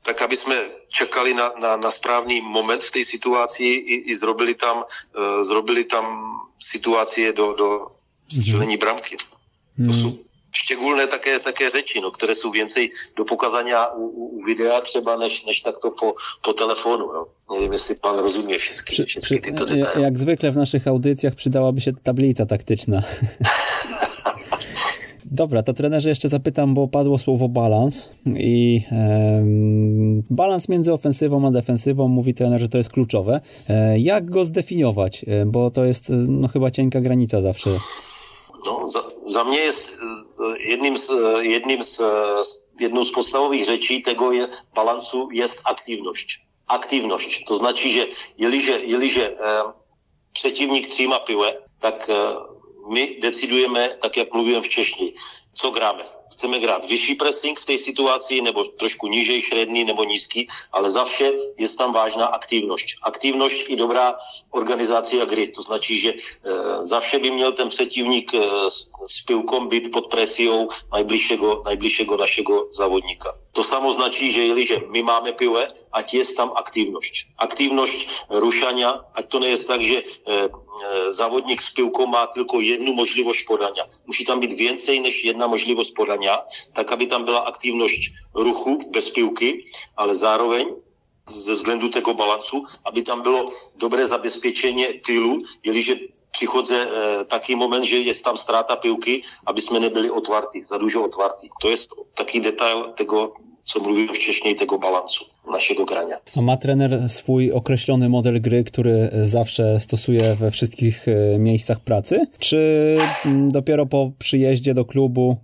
tak aby jsme čekali na, na, na správný moment v té situaci i, i zrobili tam, uh, zrobili tam situaci do, do střelení bramky. To mhm. jsou štěgulné také, také řeči, no, které jsou więcej do pokazania u, u, videa třeba, než, než takto po, po telefonu. No. Nie wiem, jeśli pan rozumie wszystkie, wszystkie te detaile. Jak zwykle w naszych audycjach przydałaby się tablica taktyczna. Dobra, to trenerze jeszcze zapytam, bo padło słowo balans i e, balans między ofensywą a defensywą, mówi trener, że to jest kluczowe. E, jak go zdefiniować? E, bo to jest no, chyba cienka granica zawsze. No, za, za mnie jest jedním z, jedním z, jednou z podstavových řečí tego je, balancu jest aktywność. Aktywność. To znaczy, że jeliže, jeliže e, przeciwnik trzyma piłę, tak e, my decidujeme, tak jak mluvím v Češni, co gráme. Chceme hrát vyšší pressing v té situaci, nebo trošku nížej šredný nebo nízký, ale za vše je tam vážná aktivnost. Aktivnost i dobrá organizace hry. To značí, že e, za vše by měl ten přetivník e, s pivkom být pod presiou najbližšího, najbližšího našeho závodníka. To samo značí, že jeliže my máme pive, ať je tam aktivnost. Aktivnost rušania, ať to nie tak, že e, e, závodník s pivkou má tylko jednu možlivost podania. Musí tam být więcej než jedna možlivost podania, tak aby tam byla aktivnost ruchu bez pivky, ale zároveň ze względu tego balansu, aby tam bylo dobré zabezpečení tylu, jeliže přichodze e, taký moment, že je tam ztráta pivky, aby jsme nebyli otvartí, za dužo otvartí. To je taký detail tego, co mówiłem wcześniej, tego balansu naszego grania. A ma trener swój określony model gry, który zawsze stosuje we wszystkich e, miejscach pracy? Czy mm, dopiero po przyjeździe do klubu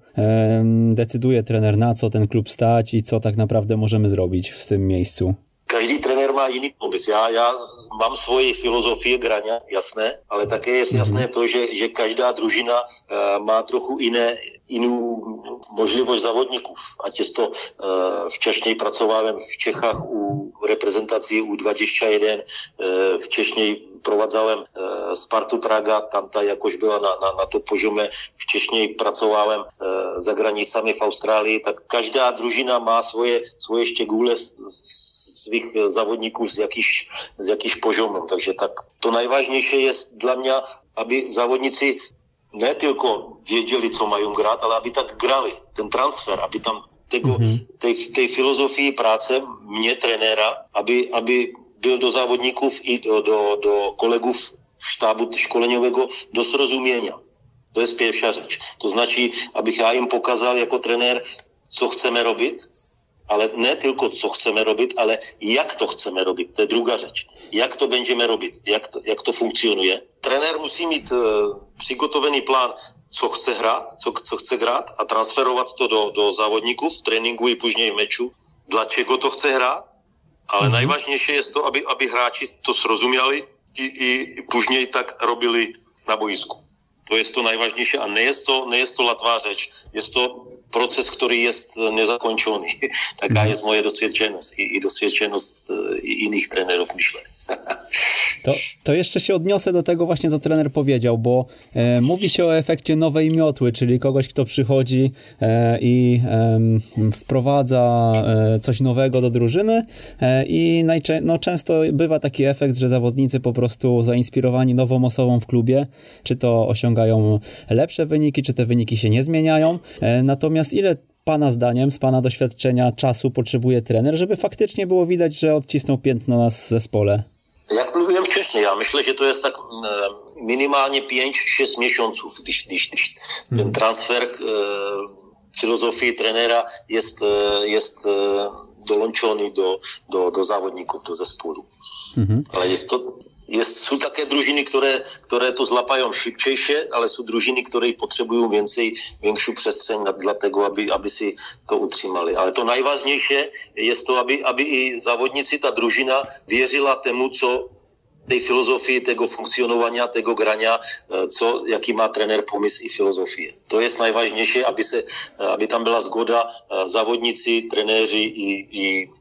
decyduje trener, na co ten klub stać i co tak naprawdę możemy zrobić w tym miejscu? trenér má jiný pomysł. Já, já mám svoji filozofie graně, jasné, ale také je jasné to, že, že každá družina uh, má trochu jiné, jinou možlivost závodníků. Ať je to uh, včasněji pracovávám v Čechách u reprezentací U21, uh, včasněji provadzałem uh, Spartu Praga, tam ta jakož byla na, na, na to požome, včasněji pracovávám uh, za granicami v Austrálii, tak každá družina má svoje, svoje štěgule s, s svých eh, závodníků z jakých, z jakých požomů. Takže tak to nejvážnější je dla mě, aby závodníci ne tylko věděli, co mají hrát, ale aby tak grali, ten transfer, aby tam tego, mm-hmm. tej, tej filozofii práce mě, trenéra, aby, aby byl do závodníků i do, do, do kolegů štábu školeňového do srozumění. To je spěvša řeč. To značí, abych já jim pokazal jako trenér, co chceme robit, ale ne tylko co chceme robić, ale jak to chceme robić, to je druga rzecz. Jak to będziemy robić, jak to, jak to funkcjonuje. Trener musi mieć e, przygotowany plan, co chce hrát, co, co chce hrát a transferovat to do, do závodníků v tréninku i później w meczu. Dlaczego to chce hrát? Ale mm-hmm. najważniejsze jest to, aby, aby hráči to zrozumieli i, i później tak robili na boisku. To jest to najważniejsze, a nie jest to, nie jest to latwa rzecz. Jest to proces, który jest niezakończony. Taka mhm. jest moja doświadczeność i, i doświadczeność e, innych trenerów, myślę. To, to jeszcze się odniosę do tego właśnie, co trener powiedział, bo e, mówi się o efekcie nowej miotły, czyli kogoś, kto przychodzi e, i e, wprowadza coś nowego do drużyny e, i najczę no, często bywa taki efekt, że zawodnicy po prostu zainspirowani nową osobą w klubie, czy to osiągają lepsze wyniki, czy te wyniki się nie zmieniają. E, natomiast ile Pana zdaniem, z Pana doświadczenia czasu potrzebuje trener, żeby faktycznie było widać, że odcisnął piętno na zespole? Jak mówiłem wcześniej, ja myślę, że to jest tak minimalnie 5-6 miesięcy, když, když, když ten mhm. transfer e, filozofii trenera jest, e, jest e, dołączony do, do, do zawodników, do zespołu. Mhm. Ale jest to jest, są takie drużyny, które, które to zlapają szybciej, ale są drużyny, które potrzebują więcej, większą przestrzeń dla tego, aby, aby si to utrzymali. Ale to najważniejsze jest to, aby, aby i zawodnicy, ta drużyna wierzyła temu, co tej filozofii, tego funkcjonowania, tego grania, e, co, jaki ma trener pomysł i filozofię. To jest najważniejsze, aby, se, aby tam byla zgoda e, zawodnicy, trenéři i, i E,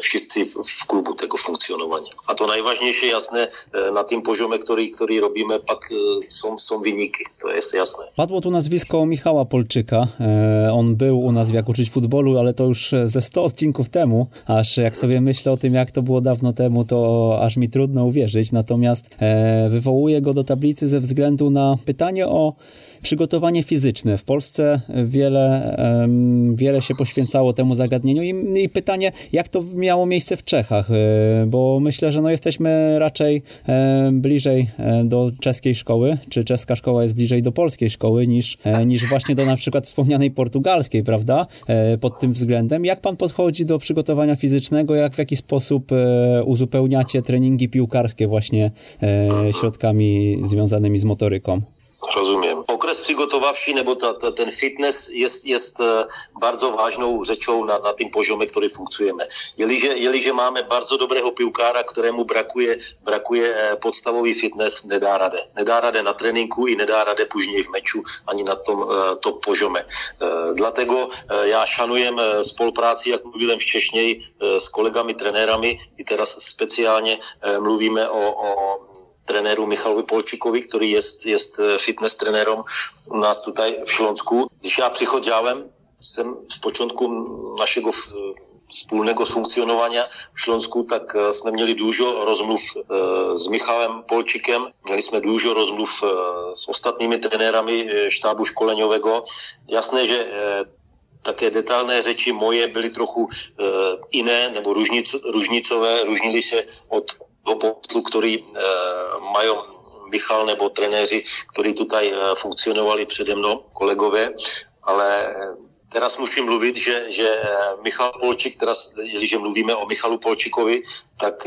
wszyscy w klubu tego funkcjonowania. A to najważniejsze, jasne, e, na tym poziomie, który, który robimy, pak e, są, są wyniki, to jest jasne. Padło tu nazwisko Michała Polczyka. On był u nas w Jak uczyć futbolu, ale to już ze 100 odcinków temu, aż jak sobie myślę o tym, jak to było dawno temu, to aż mi trudno uwierzyć. Natomiast wywołuję go do tablicy ze względu na pytanie o przygotowanie fizyczne. W Polsce wiele, wiele się poświęcało temu zagadnieniu I, i pytanie, jak to miało miejsce w Czechach, e, bo myślę, że no jesteśmy raczej bliżej e, do czeskiej szkoły, czy czeska szkoła jest bliżej do polskiej szkoły niż, e, niż właśnie do na przykład wspomnianej portugalskiej, prawda? Pod tym względem. Jak pan podchodzi do przygotowania fizycznego, jak w jaki sposób uzupełniacie treningi piłkarskie właśnie środkami związanymi z motoryką? Rozumiem. Okres přigotowawczy, nebo ta, ta, ten fitness jest, jest bardzo ważną rzeczą na, na tym poziomie, który funkcujemy. Jeliže, jeliže máme bardzo dobrého piłkára, któremu brakuje, brakuje podstavový fitness, nedá rade. Nedá rade na tréninku i nedá rade później v meču ani na tom top poziome. Dlatego ja szanujem spolupráci, jak mluvím včešněji, s kolegami trenérami i teraz speciálně mluvíme o, o trenéru Michalovi Polčíkovi, který je, je fitness trenérem u nás tutaj v Šlonsku. Když já přichodžávám, jsem v počátku našeho spolného funkcionovania v Šlonsku, tak jsme měli důžo rozmluv s Michalem Polčikem, měli jsme důžo rozmluv s ostatními trenérami štábu školeňového. Jasné, že také detailné řeči moje byly trochu jiné nebo ružnic, ružnicové, ružnili se od toho který uh, mají Michal nebo trenéři, kteří tutaj uh, funkcionovali přede mnou, kolegové, ale teraz musím mluvit, že, že Michal Polčík, teraz, když mluvíme o Michalu Polčíkovi, tak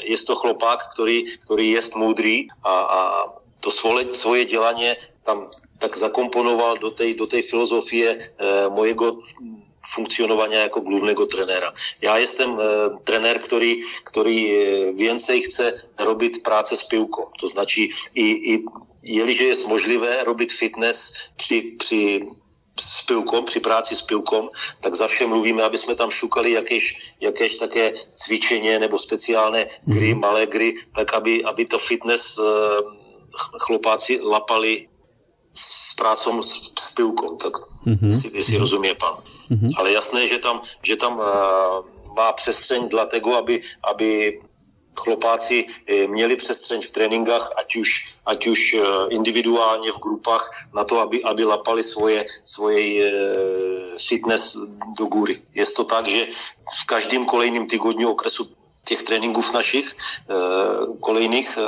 je to chlopák, který, který je moudrý a, a to svoje, svoje dělaně tam tak zakomponoval do té do filozofie e, mojego funkcionovania jako głównego trenera. Ja jestem e, trenér, ktorý e, więcej chce robiť práce s pivkom. To značí, i, i jeliže je možlivé robiť fitness při, při s pivkom, při práci s pivkom, tak za vše mluvíme, aby jsme tam šukali jakéž, jakéž také cvičenie nebo speciálne gry, mhm. malé gry, tak aby, aby to fitness e, chlopáci lapali s prácom s, s pivkom. Tak mm-hmm. si, si rozumie pán. Mm-hmm. Ale jasné, že tam, že tam uh, má přestřeň dlatego, aby, aby chlopáci eh, měli přestřeň v tréninkách, ať už, ať už eh, individuálně v grupách, na to, aby, aby lapali svoje, svoje fitness do góry. Je to tak, že v každém kolejným týdnu okresu těch tréninků našich kolejných,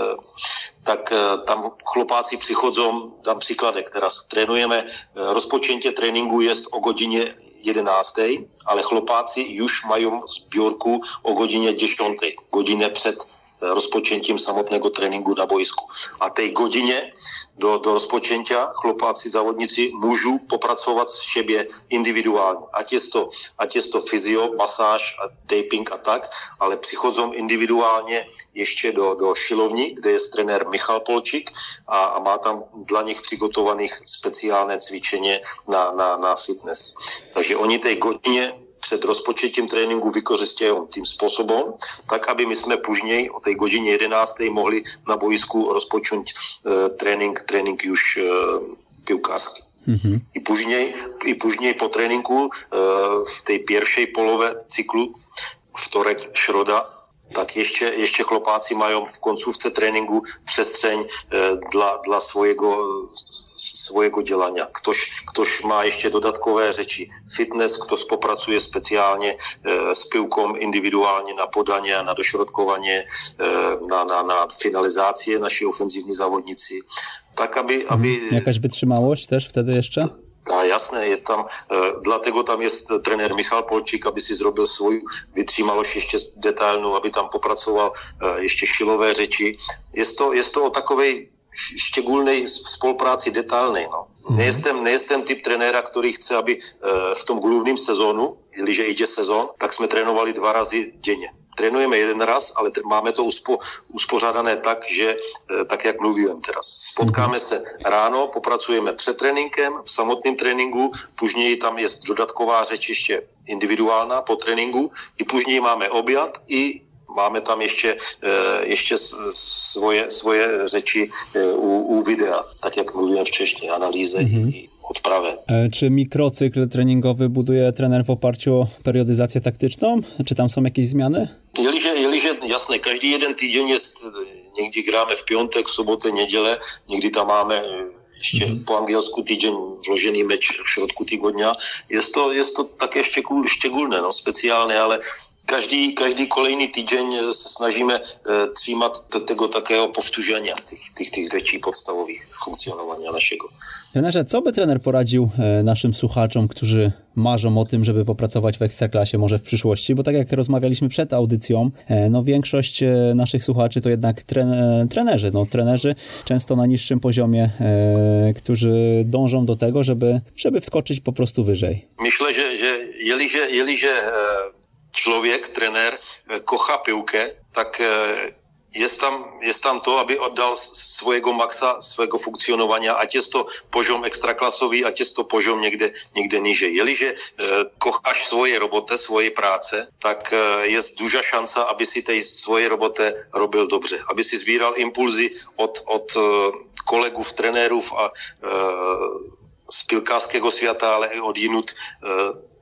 tak tam chlopáci přichodzą, dám příkladek, teraz trénujeme, rozpočentě tréninku je o godině 11, ale chłopacy już mają zbiórku o godzinie 10, godzinę przed rozpočentím samotného tréninku na bojsku. A tej godině do, do rozpočentia chlopáci, závodníci můžu popracovat s šebě individuálně. Ať je to, ať je to fyzio, masáž, a taping a tak, ale přichodzom individuálně ještě do, do šilovní, kde je trenér Michal Polčík a, a má tam dla nich přigotovaných speciálné cvičení na, na, na fitness. Takže oni tej godině před rozpočetím tréninku vykořistějí tým způsobem, tak aby my jsme pužněj o té godině 11. mohli na bojisku rozpočnout uh, trénink, trénink už uh, pivkářský. Mm-hmm. I pužněj, i pužněj po tréninku uh, v té pierwszej polové cyklu vtorek, šroda, tak, jeście, jeście chłopacy mają w końcówce treningu przestrzeń e, dla, dla swojego, swojego działania. Ktoś, ktoś ma jeszcze dodatkowe rzeczy. Fitness, ktoś popracuje specjalnie e, z piłką indywidualnie na podanie, na dośrodkowanie, e, na, na, na finalizację nasi ofensywni zawodnicy. Tak, aby, aby... Mhm. Jakaś wytrzymałość też wtedy jeszcze? A jasné, je tam, dlatego tam je trenér Michal Polčík, aby si zrobil svoju vytřímalost ještě detailnou, aby tam popracoval ještě šilové řeči. Je to, je to o takovej štěgulnej spolupráci detailnej. No. Mm-hmm. Nejsem, nejsem typ trenéra, který chce, aby v tom głównym sezónu, když jde sezon, tak jsme trénovali dva razy denně trénujeme jeden raz, ale máme to uspo, uspořádané tak, že eh, tak, jak mluvím teraz. Spotkáme se ráno, popracujeme před tréninkem, v samotném tréninku, później tam je dodatková řeč ještě individuálna po tréninku, i później máme objad i máme tam ještě, eh, ještě svoje, svoje řeči eh, u, u videa, tak jak mluvím v češtině, analýze mm-hmm. i odprawę. E, czy mikrocykl treningowy buduje trener w oparciu o periodyzację taktyczną? Czy tam są jakieś zmiany? Jeliže, jeliže jasné, každý jeden týden je, někdy gráme v piątek, sobotę, niedzielę, někdy tam máme ještě mm-hmm. po angielsku týden vložený meč v środku týdňa. Je to, je to také štěgulné, no, speciálne, ale každý, každý kolejný týden se snažíme e, třímat tego takého povtuženia těch, těch, těch řečí podstavových funkcionovania našeho. Trenerze, co by trener poradził e, naszym słuchaczom, którzy marzą o tym, żeby popracować w Ekstraklasie może w przyszłości? Bo tak jak rozmawialiśmy przed audycją, e, no większość e, naszych słuchaczy to jednak trenerzy, no trenerzy często na niższym poziomie, którzy dążą do tego, żeby, żeby wskoczyć po prostu wyżej. Myślę, że, że jeżeli, jeżeli człowiek, trener kocha piłkę, tak jest tam, jest tam to, aby oddal swojego maksa, swojego funkcjonowania, ať jest to poziom ekstraklasový, ať jest to poziom někde, někde niżej. Jeliže e, kochaš svoje roboty, svoje práce, tak e, jest duża szansa, aby si tej svoje roboty robil dobře. Aby si sbíral impulzy od, od e, kolegów, trenérów a e, z pilkářského světa, ale i od jinut, e,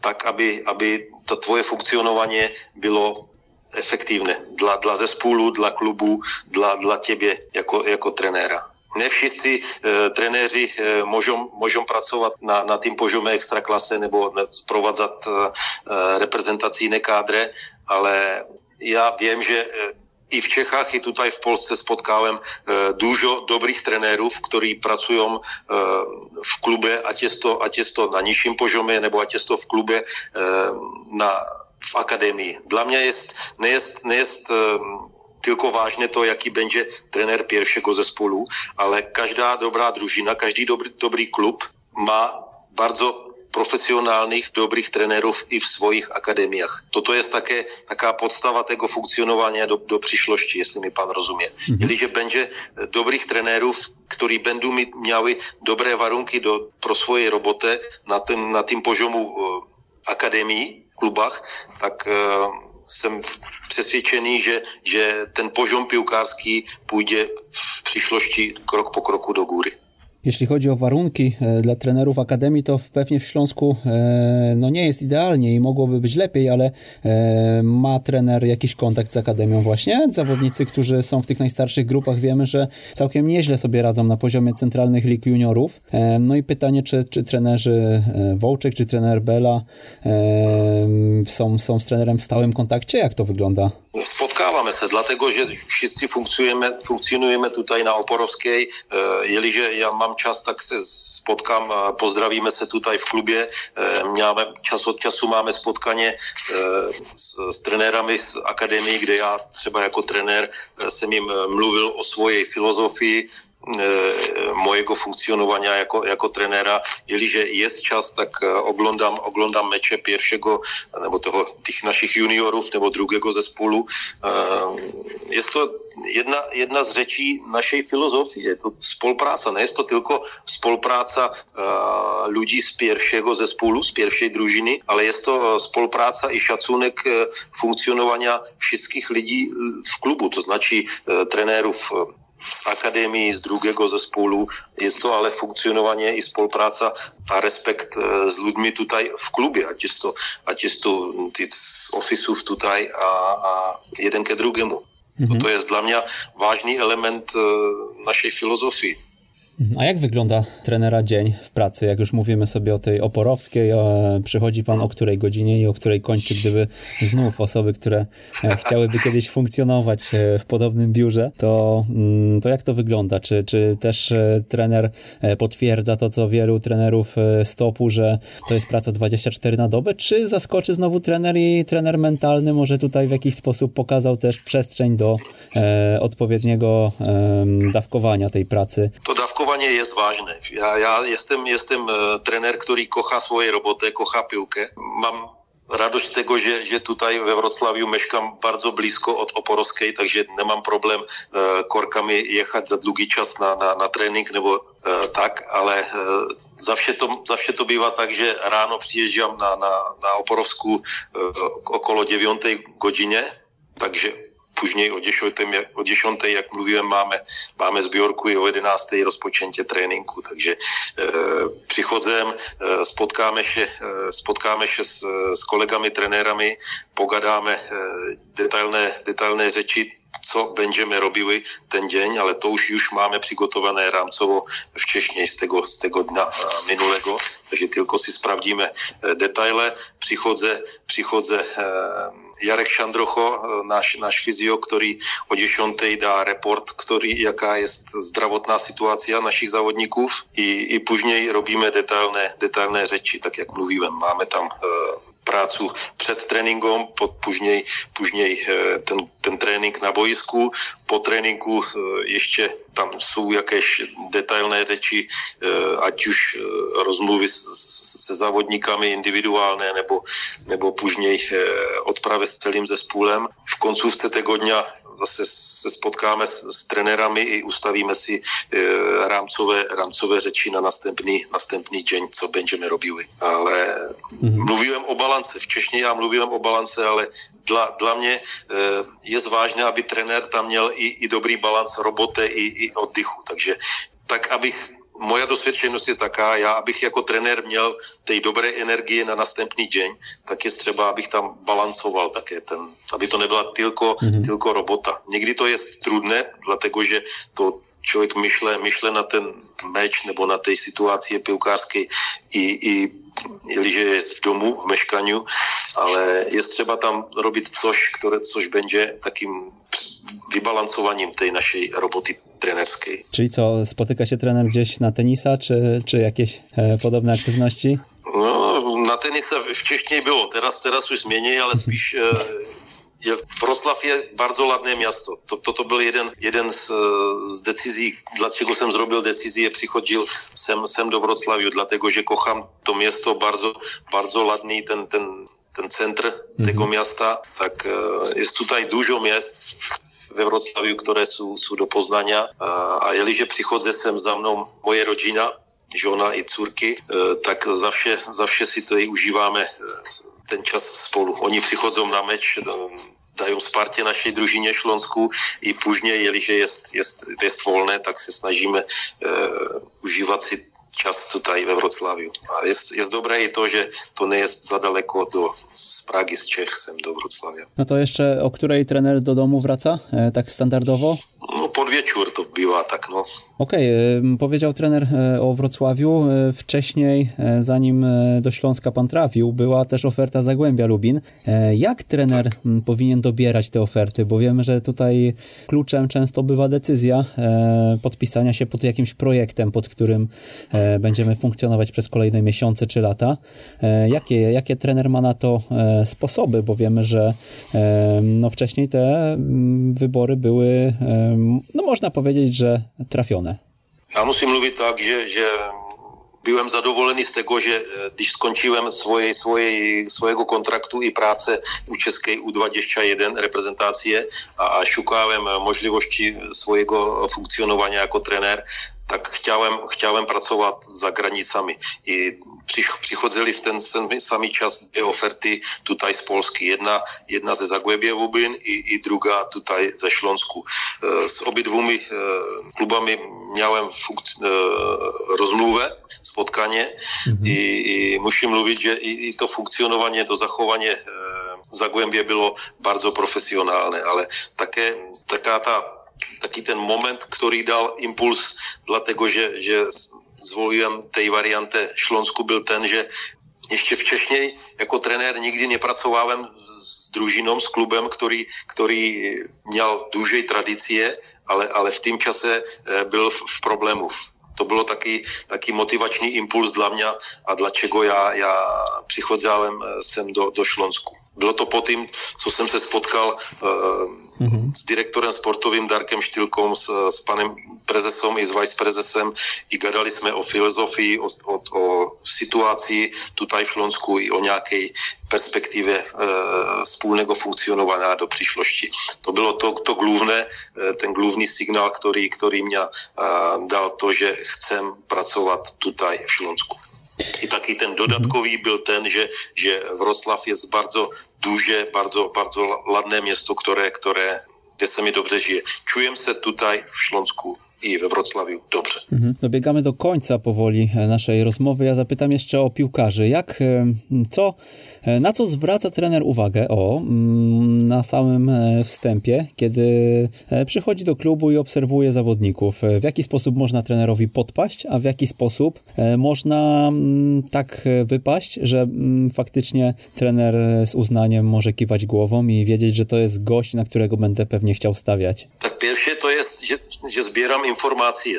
tak, aby, aby to tvoje funkcionovanie bylo efektívne dla, dla zespolu, dla klubu, dla, dla tebe jako, jako trenéra. Ne všichni e, trenéři e, můžou, můžou pracovat na, na tým požome extraklase nebo provadzat e, reprezentací kádre, ale já vím, že i v Čechách, i tutaj v Polsce spotkałem e, dużo dobrých trenérů, kteří pracují v klube, ať je to, ať na nižším požome, nebo ať je to v klube na v akademii. Dla mě jest, nejest, nejest um, tylko vážně to, jaký będzie trenér pierwszego zespolu, ale každá dobrá družina, každý dobrý, dobrý klub má bardzo profesionálnych, dobrých trenérów i v svojich akademiách. Toto je také taká podstava tego funkcionovania do, do přišlosti, jestli mi pan rozumie. Mm-hmm. Jeliže będzie dobrých trenérów, ktorí będą miały dobré varunky do, pro svoje roboty na tým, na tým požomu uh, akademii, klubách, tak uh, jsem přesvědčený, že, že ten požom piłkarski půjde v přišlosti krok po kroku do góry. Jeśli chodzi o warunki e, dla trenerów Akademii, to pewnie w Śląsku e, no nie jest idealnie i mogłoby być lepiej, ale e, ma trener jakiś kontakt z Akademią właśnie? Zawodnicy, którzy są w tych najstarszych grupach, wiemy, że całkiem nieźle sobie radzą na poziomie centralnych lig juniorów. No i pytanie, czy, czy trenerzy Wołczek, czy trener Bela są, są z trenerem w stałym kontakcie? Jak to wygląda? Spotkávame se, dlatego že wszyscy funkcjonujemy, funkcjonujemy tutaj na Oporowskiej. Jeliže ja mám čas, tak se spotkám, pozdravíme se tutaj v klubě. Máme, čas od času máme spotkaně s, s trenérami z akademii, kde já třeba jako trenér jsem jim mluvil o svojej filozofii, mojego funkcjonowania jako, jako trenera. Jeżeli jest czas, tak e, oglądam, oglądam mecze pierwszego, nebo toho, tych naszych juniorów, nebo drugiego zespołu. E, jest to jedna, jedna z rzeczy naszej filozofii. Je to spolupráca. Nie jest to tylko współpraca ludzi z pierwszego zespołu, z pierwszej drużyny, ale jest to spolupráca i szacunek funkcjonowania wszystkich ludzi w klubu, to znaczy trenerów, z akademii, z drugiego zespołu. Jest to ale funkcjonowanie i współpraca a respekt e, z ludźmi tutaj w klubie, ať jest to, ať jest to z ofisów tutaj, a, a jeden ke drugiemu. Mhm. To, to jest dla mnie ważny element e, naszej filozofii. A jak wygląda trenera dzień w pracy? Jak już mówimy sobie o tej oporowskiej, przychodzi pan o której godzinie i o której kończy, gdyby znów osoby, które e, chciałyby kiedyś funkcjonować e, w podobnym biurze, to, mm, to jak to wygląda? Czy, czy też e, trener potwierdza to, co wielu trenerów stopu, że to jest praca 24 na dobę, czy zaskoczy znowu trener i trener mentalny może tutaj w jakiś sposób pokazał też przestrzeń do e, odpowiedniego e, dawkowania tej pracy? Dawkowanie je ważne. Ja, ja jestem, jestem e, trener, który kocha swoje roboty, kocha piłkę. Mam radość z tego, że, że tutaj we Wrocławiu mieszkam bardzo blisko od Oporowskiej, także nie mam problem e, korkami jechać za długi czas na, na, na trening nebo e, tak, ale e, zawsze to, zawsze to bývá tak, že ráno přiježdžám na, na, na Oporovsku e, okolo 9 godzinie, takže później o 10, o 10 jak mówiłem, mamy, mamy zbiorku i o 11 rozpoczęcie treningu, także e, przychodzę, e, spotkamy się, e, spotkamy się z, z kolegami, trenerami, pogadamy e, detailne, detailne rzeczy, co będziemy robiły ten dzień, ale to już, już mamy przygotowane ramcowo wcześniej z tego, z tego dnia e, minulego, także tylko si sprawdzimy e, detale. Przychodzę, przychodzę Jarek Šandrocho, náš, náš fyzio, ktorý o 10. dá report, ktorý, jaká je zdravotná situácia našich závodníků i, i później robíme detailné, detailné řeči, tak jak mluvíme. Máme tam prácu před tréninkom, pod pužněj, pužněj ten, ten trénink na boisku. Po tréninku ještě tam jsou jakéž detailné řeči, ať už rozmluvy se závodníkami individuálne nebo, nebo pužněj odpravy s celým zespůlem. V koncůvce tego dňa zase se spotkáme s, s trenérami i ustavíme si e, rámcové, rámcové řeči na następný, następný deň, co będziemy robili. Ale mm-hmm. mluvím o balance. V Češně já mluvím o balance, ale dla, dla mě e, je zvážné, aby trenér tam měl i, i dobrý balans roboty i, i oddychu. Takže tak, abych moja dosvědčenost je taká, já abych jako trenér měl tej dobré energie na następný deň, tak je třeba, abych tam balancoval také ten, aby to nebyla tylko, mm-hmm. tylko robota. Někdy to je trudné, dlatego, že to člověk myšle, myšle na ten meč nebo na tej situaci pivkárské i, i jeliže je v domu, v meškaniu, ale je třeba tam robit coś, které, což będzie takým vybalancowaniem tej naszej roboty trenerskiej. Czyli co, spotyka się trener gdzieś na tenisa, czy, czy jakieś e, podobne aktywności? No, na tenisa wcześniej było, teraz, teraz już mniej, ale spíš e, je, Wrocław je bardzo ładne miasto. To, to, to byl jeden, jeden z, z decyzji, dlaczego jsem zrobil decyzję, přichodil sem, sem do Wrocławiu, dlatego, że kocham to miasto, bardzo, bardzo ładny ten, ten, ten centr mm-hmm. tego miasta, tak e, jest tutaj dużo miast ve Wrocławiu, které jsou, jsou do Poznania. A jeliže přichodze sem za mnou moje rodina, žona i cůrky, e, tak zavše, zavše si to i užíváme e, ten čas spolu. Oni přichodzou na meč, e, dají Spartě naší družině Šlonsku i půžně, jeliže je, je, je volné, tak se snažíme uh, užívat si čas tutaj ve Wrocławiu. A jest, jest dobre i to, że to nie jest za daleko do, z Pragi, z Czech, sem do Wrocławia. No to jeszcze o której trener do domu wraca, e, tak standardowo? No pod wieczór to była tak, no. Okej, okay. powiedział trener e, o Wrocławiu. E, wcześniej, e, zanim do Śląska pan trafił, była też oferta Zagłębia Lubin. Jak trener tak. powinien dobierać te oferty? Bo wiemy, że tutaj kluczem często bywa decyzja podpisania się pod jakimś projektem, pod którym będziemy funkcjonować przez kolejne miesiące czy lata. Jakie, jakie trener ma na to sposoby? Bo wiemy, że no wcześniej te wybory były, no można powiedzieć, że trafione. Já musím mluvit tak, že, že byłem zadowolony z tego, eh, když skončiłem svoje, svoje, svojego kontraktu i práce u Českej U21 reprezentacie a, szukałem możliwości swojego funkcjonowania jako trener, tak chciałem, chciałem pracować za granicami. I přichozili v ten samý čas dvě oferty tutaj z Polsky. Jedna, jedna ze Zagłębia Lubin i, i druga tutaj ze Śląsku. S obidvumi eh, klubami miałem funk- rozmluvę, spotkanie mhm. i, i musím mluvit, že i, i to funkcjonowanie, to zachowanie Zagłębie bylo bardzo profesjonalne, ale také taká ta, taký ten moment, který dal impuls, dlatego, že, že zvolím tej variante Šlonsku byl ten, že ještě včešněji jako trenér nikdy nepracovávám s družinom, s klubem, který, který měl dłużej tradicie, ale, ale v tým čase eh, byl v, v problému. To bylo taky, taky motivační impuls dla mě a dlačego já, já přichodzałem eh, sem do, do Šlonsku. Bylo to po tým, co jsem se spotkal uh, mm-hmm. s direktorem sportovým Darkem Štylkom, s, s panem prezesom i s vice prezesem i gadali jsme o filozofii, o, o, o situaci tutaj v Šlonsku i o nějaké perspektivě e, spolného funkcionování do příšlosti. To bylo to, to glůvné, e, ten glůvný signál, který, který mě e, dal to, že chcem pracovat tutaj v Šlonsku. I taky ten dodatkový byl ten, že, že Wrocław jest bardzo duże, bardzo, bardzo ladné město, které, které, kde se mi dobře žije. Čujem se tutaj v Šlonsku i we Wrocławiu dobrze. Mhm. Dobiegamy do końca powoli naszej rozmowy. Ja zapytam jeszcze o piłkarzy. Jak, co na co zwraca trener uwagę? O, mm, na samym e, wstępie, kiedy e, przychodzi do klubu i obserwuje zawodników. W jaki sposób można trenerowi podpaść, a w jaki sposób można mm, tak wypaść, że mm, faktycznie trener z uznaniem może kiwać głową i wiedzieć, że to jest gość, na którego będę pewnie chciał stawiać? Tak, pierwsze to jest, że zbieram informacje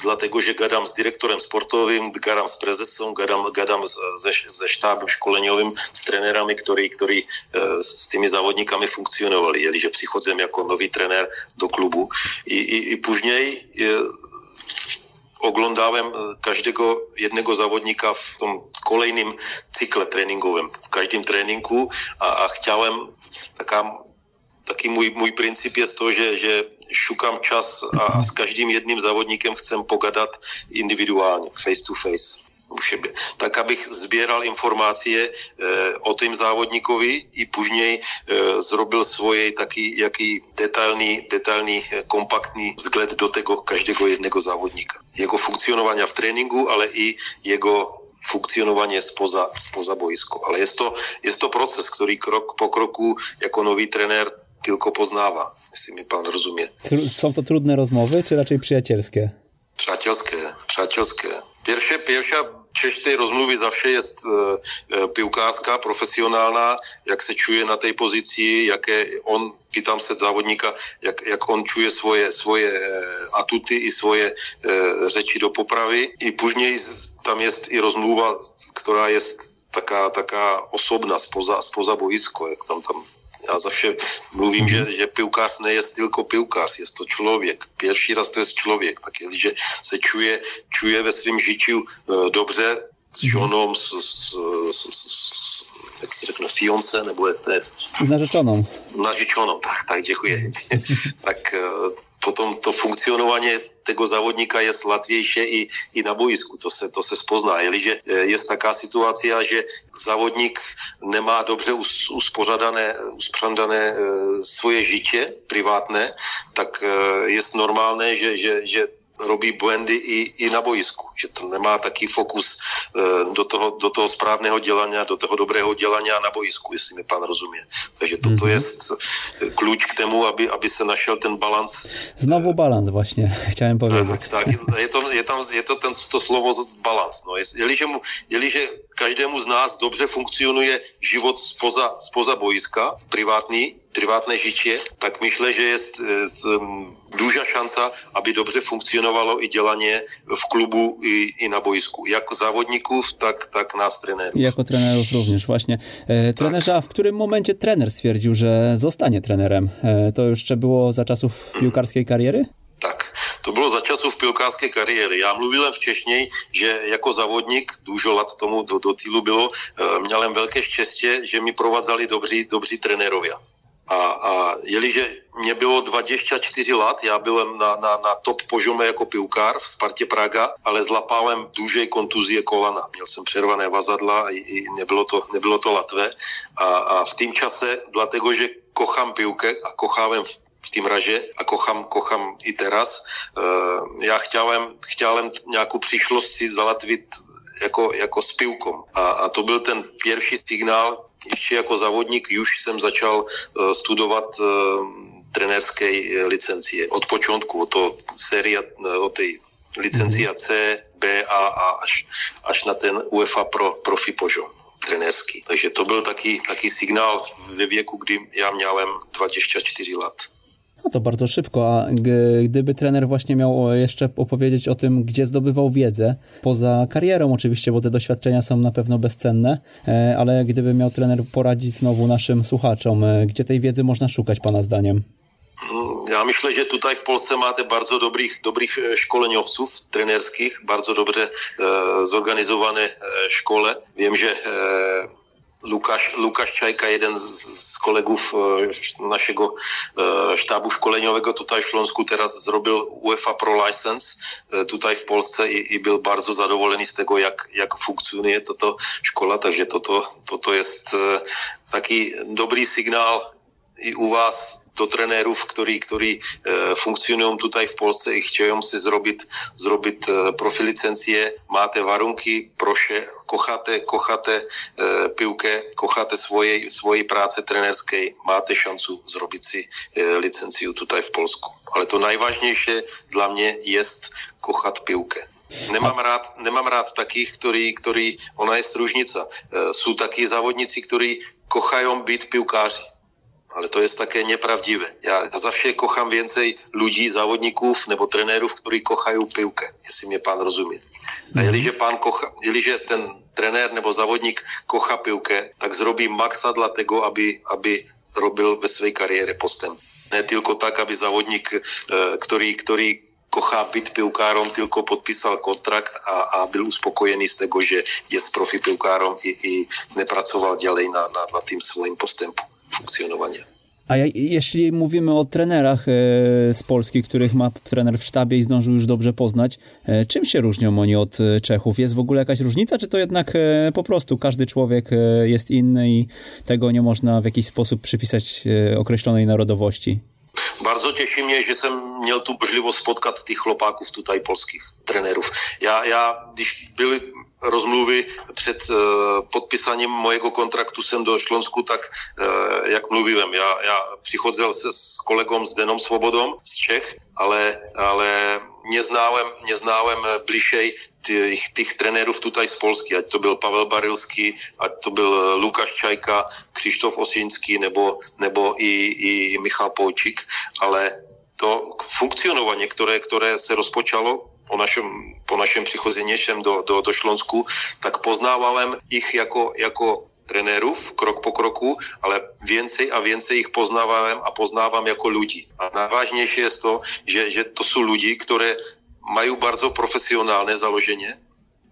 dlatego że gadam z dyrektorem sportowym, gadam z prezesem, gadam, gadam ze, ze sztabem szkoleniowym, z trenerami, którzy, którzy z tymi zawodnikami funkcjonowali. Jeżeli przychodzę jako nowy trener do klubu i, i, i później oglądałem każdego jednego zawodnika w tym kolejnym cykle treningowym, w każdym treningu a, a chciałem, taka, taki mój, mój pryncyp jest to, że, że šukám čas a s každým jedným závodníkem chcem pogadat individuálně, face to face. Tak, abych zbieral informácie e, o tým závodníkovi i później e, zrobil svoj taký jaký detailný, detailný, e, kompaktný vzgled do tego každého jednego závodníka. Jego funkcionovania v tréninku, ale i jego funkcionovanie spoza, spoza boisko. Ale je to, je to proces, ktorý krok po kroku jako nový trenér tylko poznawa mi pan rozumie. Są to trudne rozmowy, czy raczej przyjacielskie? Przyjacielskie, przyjacielskie. Pierwsze, pierwsza część tej rozmowy zawsze jest e, e, piłkarska, profesjonalna, jak się czuje na tej pozycji, jakie on, pytam się zawodnika, jak, jak on czuje swoje, swoje e, atuty i swoje e, rzeczy do poprawy i później tam jest i rozmowa, która jest taka, taka osobna, spoza, spoza boisko, jak tam, tam já zawsze mluvím, že, že piłkarz nie jest tylko piłkarz, jest to człowiek. Pierwszy raz to jest człowiek, tak že se čuje, čuje ve svém życiu e, dobře s žonou, s, s, s, s, jak se řekne, fiance, nebo jak to jest? Z narzeczoną. Narzeczoną, tak, tak, dziękuję. tak e, potom to funkcionovanie tego zawodnika jest łatwiejsze i, i na boisku, to se, to se spozná. Jeliže e, jest taka sytuacja, że zawodnik nemá dobře uspořadané, uspořadané e, svoje życie prywatne, tak e, jest normalne, że, że, że robí błędy i, i na boisku. Že to nemá taký fokus e, do, toho, do toho správného dělania, do toho dobrého dělania na boisku, jestli mi pan rozumie. Takže toto mm-hmm. jest klucz k temu, aby, aby se našel ten balans. Znowu balans właśnie, chciałem powiedzieć. Tak, tak je, to, je, tam, je to ten, to slovo balans. No. Jeliže, mu, jeliže každému z nás dobře funkcionuje život spoza, spoza boiska, privátní, privátne žitie, tak myślę, že je duża szansa, aby dobrze funkcjonowało i działanie w klubu i, i na boisku. Jako zawodników, tak, tak nas trenerów. Jako trenerów również, właśnie. E, trenerze, tak. w którym momencie trener stwierdził, że zostanie trenerem? E, to jeszcze było za czasów piłkarskiej kariery? Tak, to bylo za časów piłkarskiej kariéry. Já mluvil wcześniej, že jako zawodnik, dużo lat tomu do, do týlu bylo, e, měl velké štěstí, že mi provázali dobří, dobří trenérovia. A, a jeliže mě bylo 24 let, já byl na, na, na top požome jako piłkar v Spartě Praga, ale zlapałem dužej kontuzie kolana. Měl jsem přervané vazadla i, i nebylo, to, nebylo to latvé. A, a v tým čase, dlatego, že kochám piłkę a kochałem v tým raže a kochám, kochám i teraz. E, já chtělem, chtělem nějakou příšlost si zalatvit jako, jako s pivkom. A, a to byl ten první signál, ještě jako závodník už jsem začal uh, studovat uh, trenérské licencie. Od počátku, od toho série, od té licencia C, B a A až, až na ten UEFA pro profi požo trenérský. Takže to byl taky, taky signál ve věku, kdy já měl 24 let. No to bardzo szybko, a gdyby trener właśnie miał jeszcze opowiedzieć o tym, gdzie zdobywał wiedzę, poza karierą oczywiście, bo te doświadczenia są na pewno bezcenne, e, ale gdyby miał trener poradzić znowu naszym słuchaczom, e, gdzie tej wiedzy można szukać Pana zdaniem? Ja myślę, że tutaj w Polsce máte bardzo dobrych, dobrych e, szkoleniowców trenerskich, bardzo dobrze zorganizowane szkole. Wiem, że Lukáš, Lukáš Čajka, jeden z, z kolegów e, naszego e, sztabu szkoleniowego tutaj w Śląsku teraz zrobił UEFA Pro License e, tutaj w Polsce i, i był bardzo zadowolony z tego, jak, jak funkcjonuje to, to szkoła, także to, to, to, to jest taki dobry sygnał i u was do trenérów, ktorí, ktorí funkcionujú tutaj v Polsce i chtějí si zrobiť, zrobiť profi licencie. Máte varunky, proše, kocháte, kocháte pivke, kocháte svojej, svojej práce trenérskej, máte šancu zrobiť si licenciu tutaj v Polsku. Ale to najvážnější dla mě je kochat pivke. Nemám rád, nemám rád takých, ktorí, ktorí, ona je stružnica. E, sú takí závodníci, ktorí kochajú byť pivkáři. Ale to je také nepravdivé. Já za vše kochám więcej lidí, závodníků nebo trenérů, kteří kochají pivke, jestli mě pán rozumí. A jeliže, pán kocha, jeliže ten trenér nebo závodník kocha pivke, tak zrobí maxa dla tego, aby, aby robil ve své kariére postęp. Ne tylko tak, aby závodník, e, ktorý, ktorý kochá byť pivkárom, tylko podpísal kontrakt a, a byl uspokojený z tego, že je s profi pivkárom i, i nepracoval ďalej na, na, na tým svojim postępu funkcjonowania. A jeśli mówimy o trenerach e, z Polski, których ma trener w sztabie i zdążył już dobrze poznać, e, czym się różnią oni od e, Czechów? Jest w ogóle jakaś różnica, czy to jednak po prostu każdy człowiek jest inny i tego nie można w jakiś sposób przypisać określonej narodowości? Bardzo cieszy mnie, że jsem měl tu możliwość spotkać tych chłopaków tutaj polskich trenerów. Ja, ja když byli rozmluvy před uh, podpisaním mojego kontraktu sem do Šlonsku, tak uh, jak mluviłem, ja, ja přichodzel se s kolegom s Denom Svobodom z Čech, ale, ale neznałem, neznałem bližej těch, těch trenérů tutaj z Polsky, ať to byl Pavel Barilský, ať to byl Lukáš Čajka, Křištof Osínský nebo, nebo i, i Michal Pojčík, ale to funkcionovanie, ktoré, ktoré se rozpočalo po našem, po našem přichození sem do, do, do Šlonsku, tak poznávám ich jako, jako trenérów krok po kroku, ale więcej a więcej ich poznávám a poznávám jako ľudí. A najvážnější je to, že, že to sú ľudí, ktoré majú bardzo profesionálne založenie,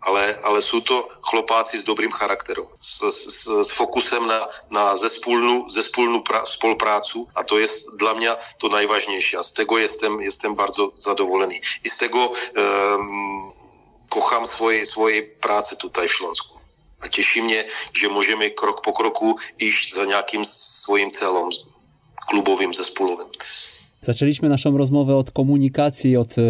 ale, ale sú to chlopáci s dobrým charakterom, s, s, s fokusem na, na zespolnú, zespolnú pra, spoluprácu a to je dla mňa to najvážnejšie a z tego jestem, jestem bardzo zadovolený. I z tego um, kochám svojej, svojej práce tutaj v Šlonsku. A teší mě, že můžeme krok po kroku ísť za nějakým svojím celom klubovým, zespolovým. Zaczęliśmy naszą rozmowę od komunikacji, od e,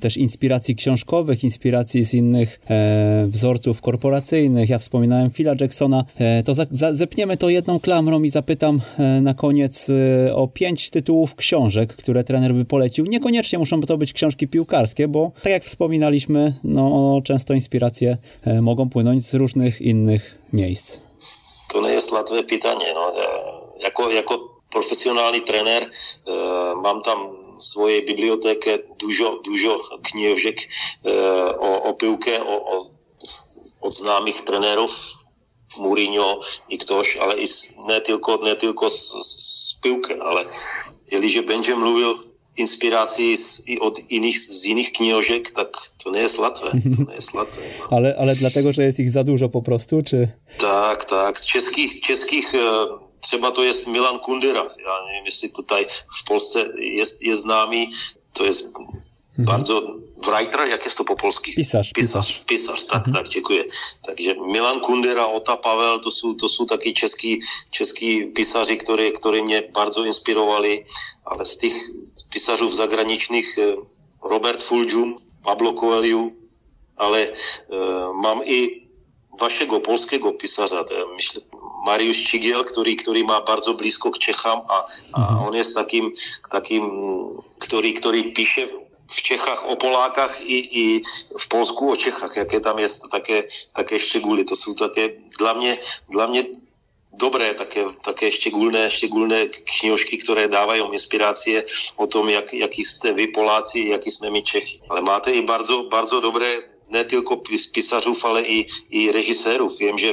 też inspiracji książkowych, inspiracji z innych e, wzorców korporacyjnych. Ja wspominałem Phila Jacksona. E, to za, za, zepniemy to jedną klamrą i zapytam na koniec o pięć tytułów książek, które trener by polecił. Niekoniecznie muszą to być książki piłkarskie, bo tak jak wspominaliśmy, no, często inspiracje mogą płynąć z różnych innych miejsc. To nie jest łatwe pytanie. No. Jako, jako profesionálny trenér, e, mám tam svojej bibliotéke dužo, dužo knihožek e, o, o pivke, o, o, od známých trenérov, Mourinho, ale i ne tylko, ne tylko z, z pivke, ale jeliže Benže mluvil inspiracji z, i od innych, z innych knihožek, tak to nie jest łatwe. To nie jest łatwe no. ale, ale dlatego, że jest ich za dużo po prostu, czy? Tak, tak. Českých, českých třeba to je Milan Kundera. Já nevím, jestli to tady v Polsce je, je známý. To je mm-hmm. bardzo writer, jak jest to po polsku? Pisarz. Pisarz, pisarz tak, mm-hmm. tak, děkuji. Takže Milan Kundera, Ota Pavel, to jsou, to jsou taky český, český pisaři, ktorí, ktorí mě bardzo inspirovali, ale z těch pisařů zagraničných eh, Robert Fulgium, Pablo Coelho, ale uh, mám i vašeho polského pisaře, myslím, Mariusz Čigiel, ktorý, ktorý má bardzo blízko k Čechám a, a mhm. on je s takým, takým ktorý, ktorý píše v Čechách o Polákach i, i v Polsku o Čechách, jaké tam je také, také štěguly. To jsou také dla mě, dla mě dobré také, také štěgulné, štěgulné knižky, které dávají inspirace o tom, jak, jaký jste vy Poláci, jaký jsme my Čechy. Ale máte i bardzo, bardzo dobré ne tylko pisařů, ale i, i režisérů. Vím, že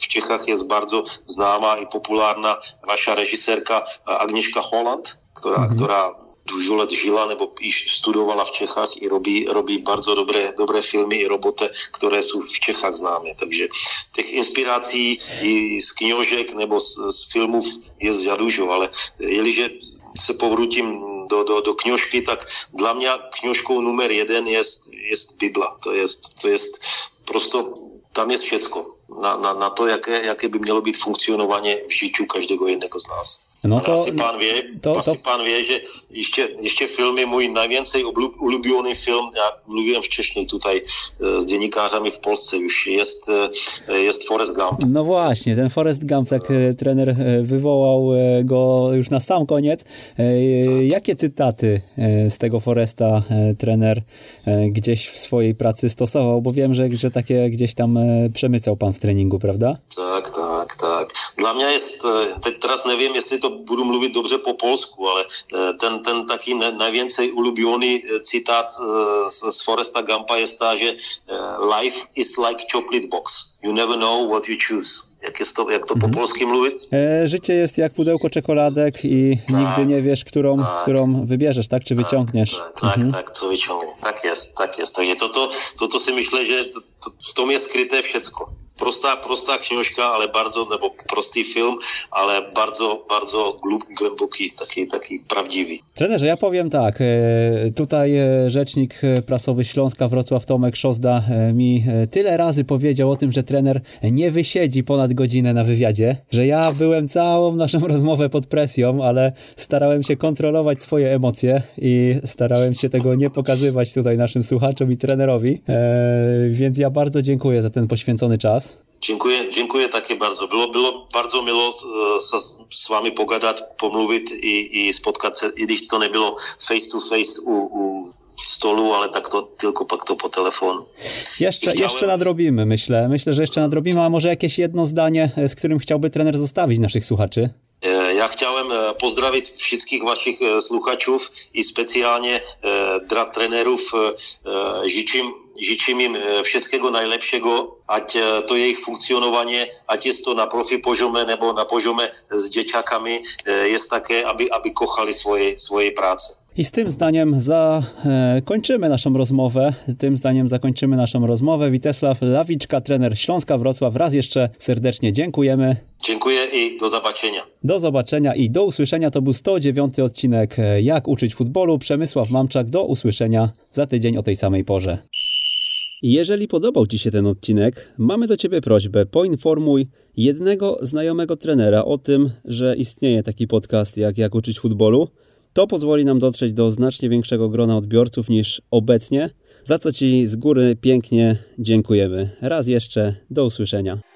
v Čechách je bardzo známá i populárna vaša režisérka Agnieszka Holland, která, mm-hmm. která dużo let žila nebo již studovala v Čechách i robí, robí bardzo dobré, dobré filmy i roboty, které jsou v Čechách známé. Takže těch inspirací i z knižek nebo z, z filmů je z Jadužo, ale jeliže se povrutím do, do, do knižky, tak dla mě knižkou numer jeden je, je Bibla. To je, to je prosto, tam je všecko na, na, na to, jaké, jaké by mělo být funkcionování v žiťu každého jedného z nás. No to, asi pán vie, to, asi to... pán vie, že ještě, ještě film je ulubioný film, já mluvím včešně tutaj e, s děnikářami v Polsce, už jest, e, jest Forrest Gump. No właśnie, ten Forrest Gump, tak e, trener wywołał go już na sam koniec. Jakie cytaty z tego Foresta trener gdzieś w swojej pracy stosował? Bo wiem, że, że takie gdzieś tam przemycał pan w treningu, prawda? Tak, tak, tak. Dla mnie jest, teraz nevím, jestli to budu mluvit dobře po polsku, ale ten, ten taky nejvěcej ulubioný citát z Foresta Gampa je ta, že life is like chocolate box. You never know what you choose. Jak, jest to, jak to po mhm. polsku mówić? E, życie jest jak pudełko czekoladek i tak, nigdy nie wiesz, którą, tak, którą wybierzesz, tak? Czy tak, wyciągniesz. Tak, tak, mhm. tak, co wyciągnie. Tak jest, tak jest. Takže to, to, to, to si myślę, że to, to, w tom jest skryte wszystko prostá, prostá knižka, ale bardzo, nebo prostý film, ale bardzo, bardzo głęboki, taki, taki prawdziwy. Trenerze, ja powiem tak, e, tutaj e, rzecznik prasowy Śląska Wrocław Tomek Szozda e, mi tyle razy powiedział o tym, że trener nie wysiedzi ponad godzinę na wywiadzie, że ja byłem całą naszą rozmowę pod presją, ale starałem się kontrolować swoje emocje i starałem się tego nie pokazywać tutaj naszym słuchaczom i trenerowi, więc ja bardzo dziękuję za ten poświęcony czas. Dziękuję, dziękuję takie bardzo. Było, było bardzo miło e, z wami pogadać, pomówić i, i spotkać się, i to nie było face to face u, u stolu, ale tak to tylko pak to po telefon. Jeszcze, chciałem... jeszcze nadrobimy, myślę. Myślę, że jeszcze nadrobimy, a może jakieś jedno zdanie, e, z którym chciałby trener zostawić naszych słuchaczy? E, ja chciałem pozdrowić wszystkich waszych słuchaczów i specjalnie dla trenerów życzę Žyczę im e, wszystkiego najlepszego, ať e, to jejich funkcjonowanie, ať jest to na profi poziomie nebo na poziomie z dzieciakami, e, jest takie, aby, aby kochali swoje, swoje prace. I z tym zdaniem zakończymy naszą rozmowę. Tym zdaniem zakończymy naszą rozmowę. Witesław Lawiczka, trener Śląska Wrocław. Raz jeszcze serdecznie dziękujemy. Dziękuję i do zobaczenia. Do zobaczenia i do usłyszenia. To był 109 odcinek Jak uczyć futbolu. Przemysław Mamczak. Do usłyszenia za tydzień o tej samej porze. Jeżeli podobał Ci się ten odcinek, mamy do Ciebie prośbę: poinformuj jednego znajomego trenera o tym, że istnieje taki podcast jak Jak uczyć futbolu. To pozwoli nam dotrzeć do znacznie większego grona odbiorców niż obecnie, za co Ci z góry pięknie dziękujemy. Raz jeszcze, do usłyszenia.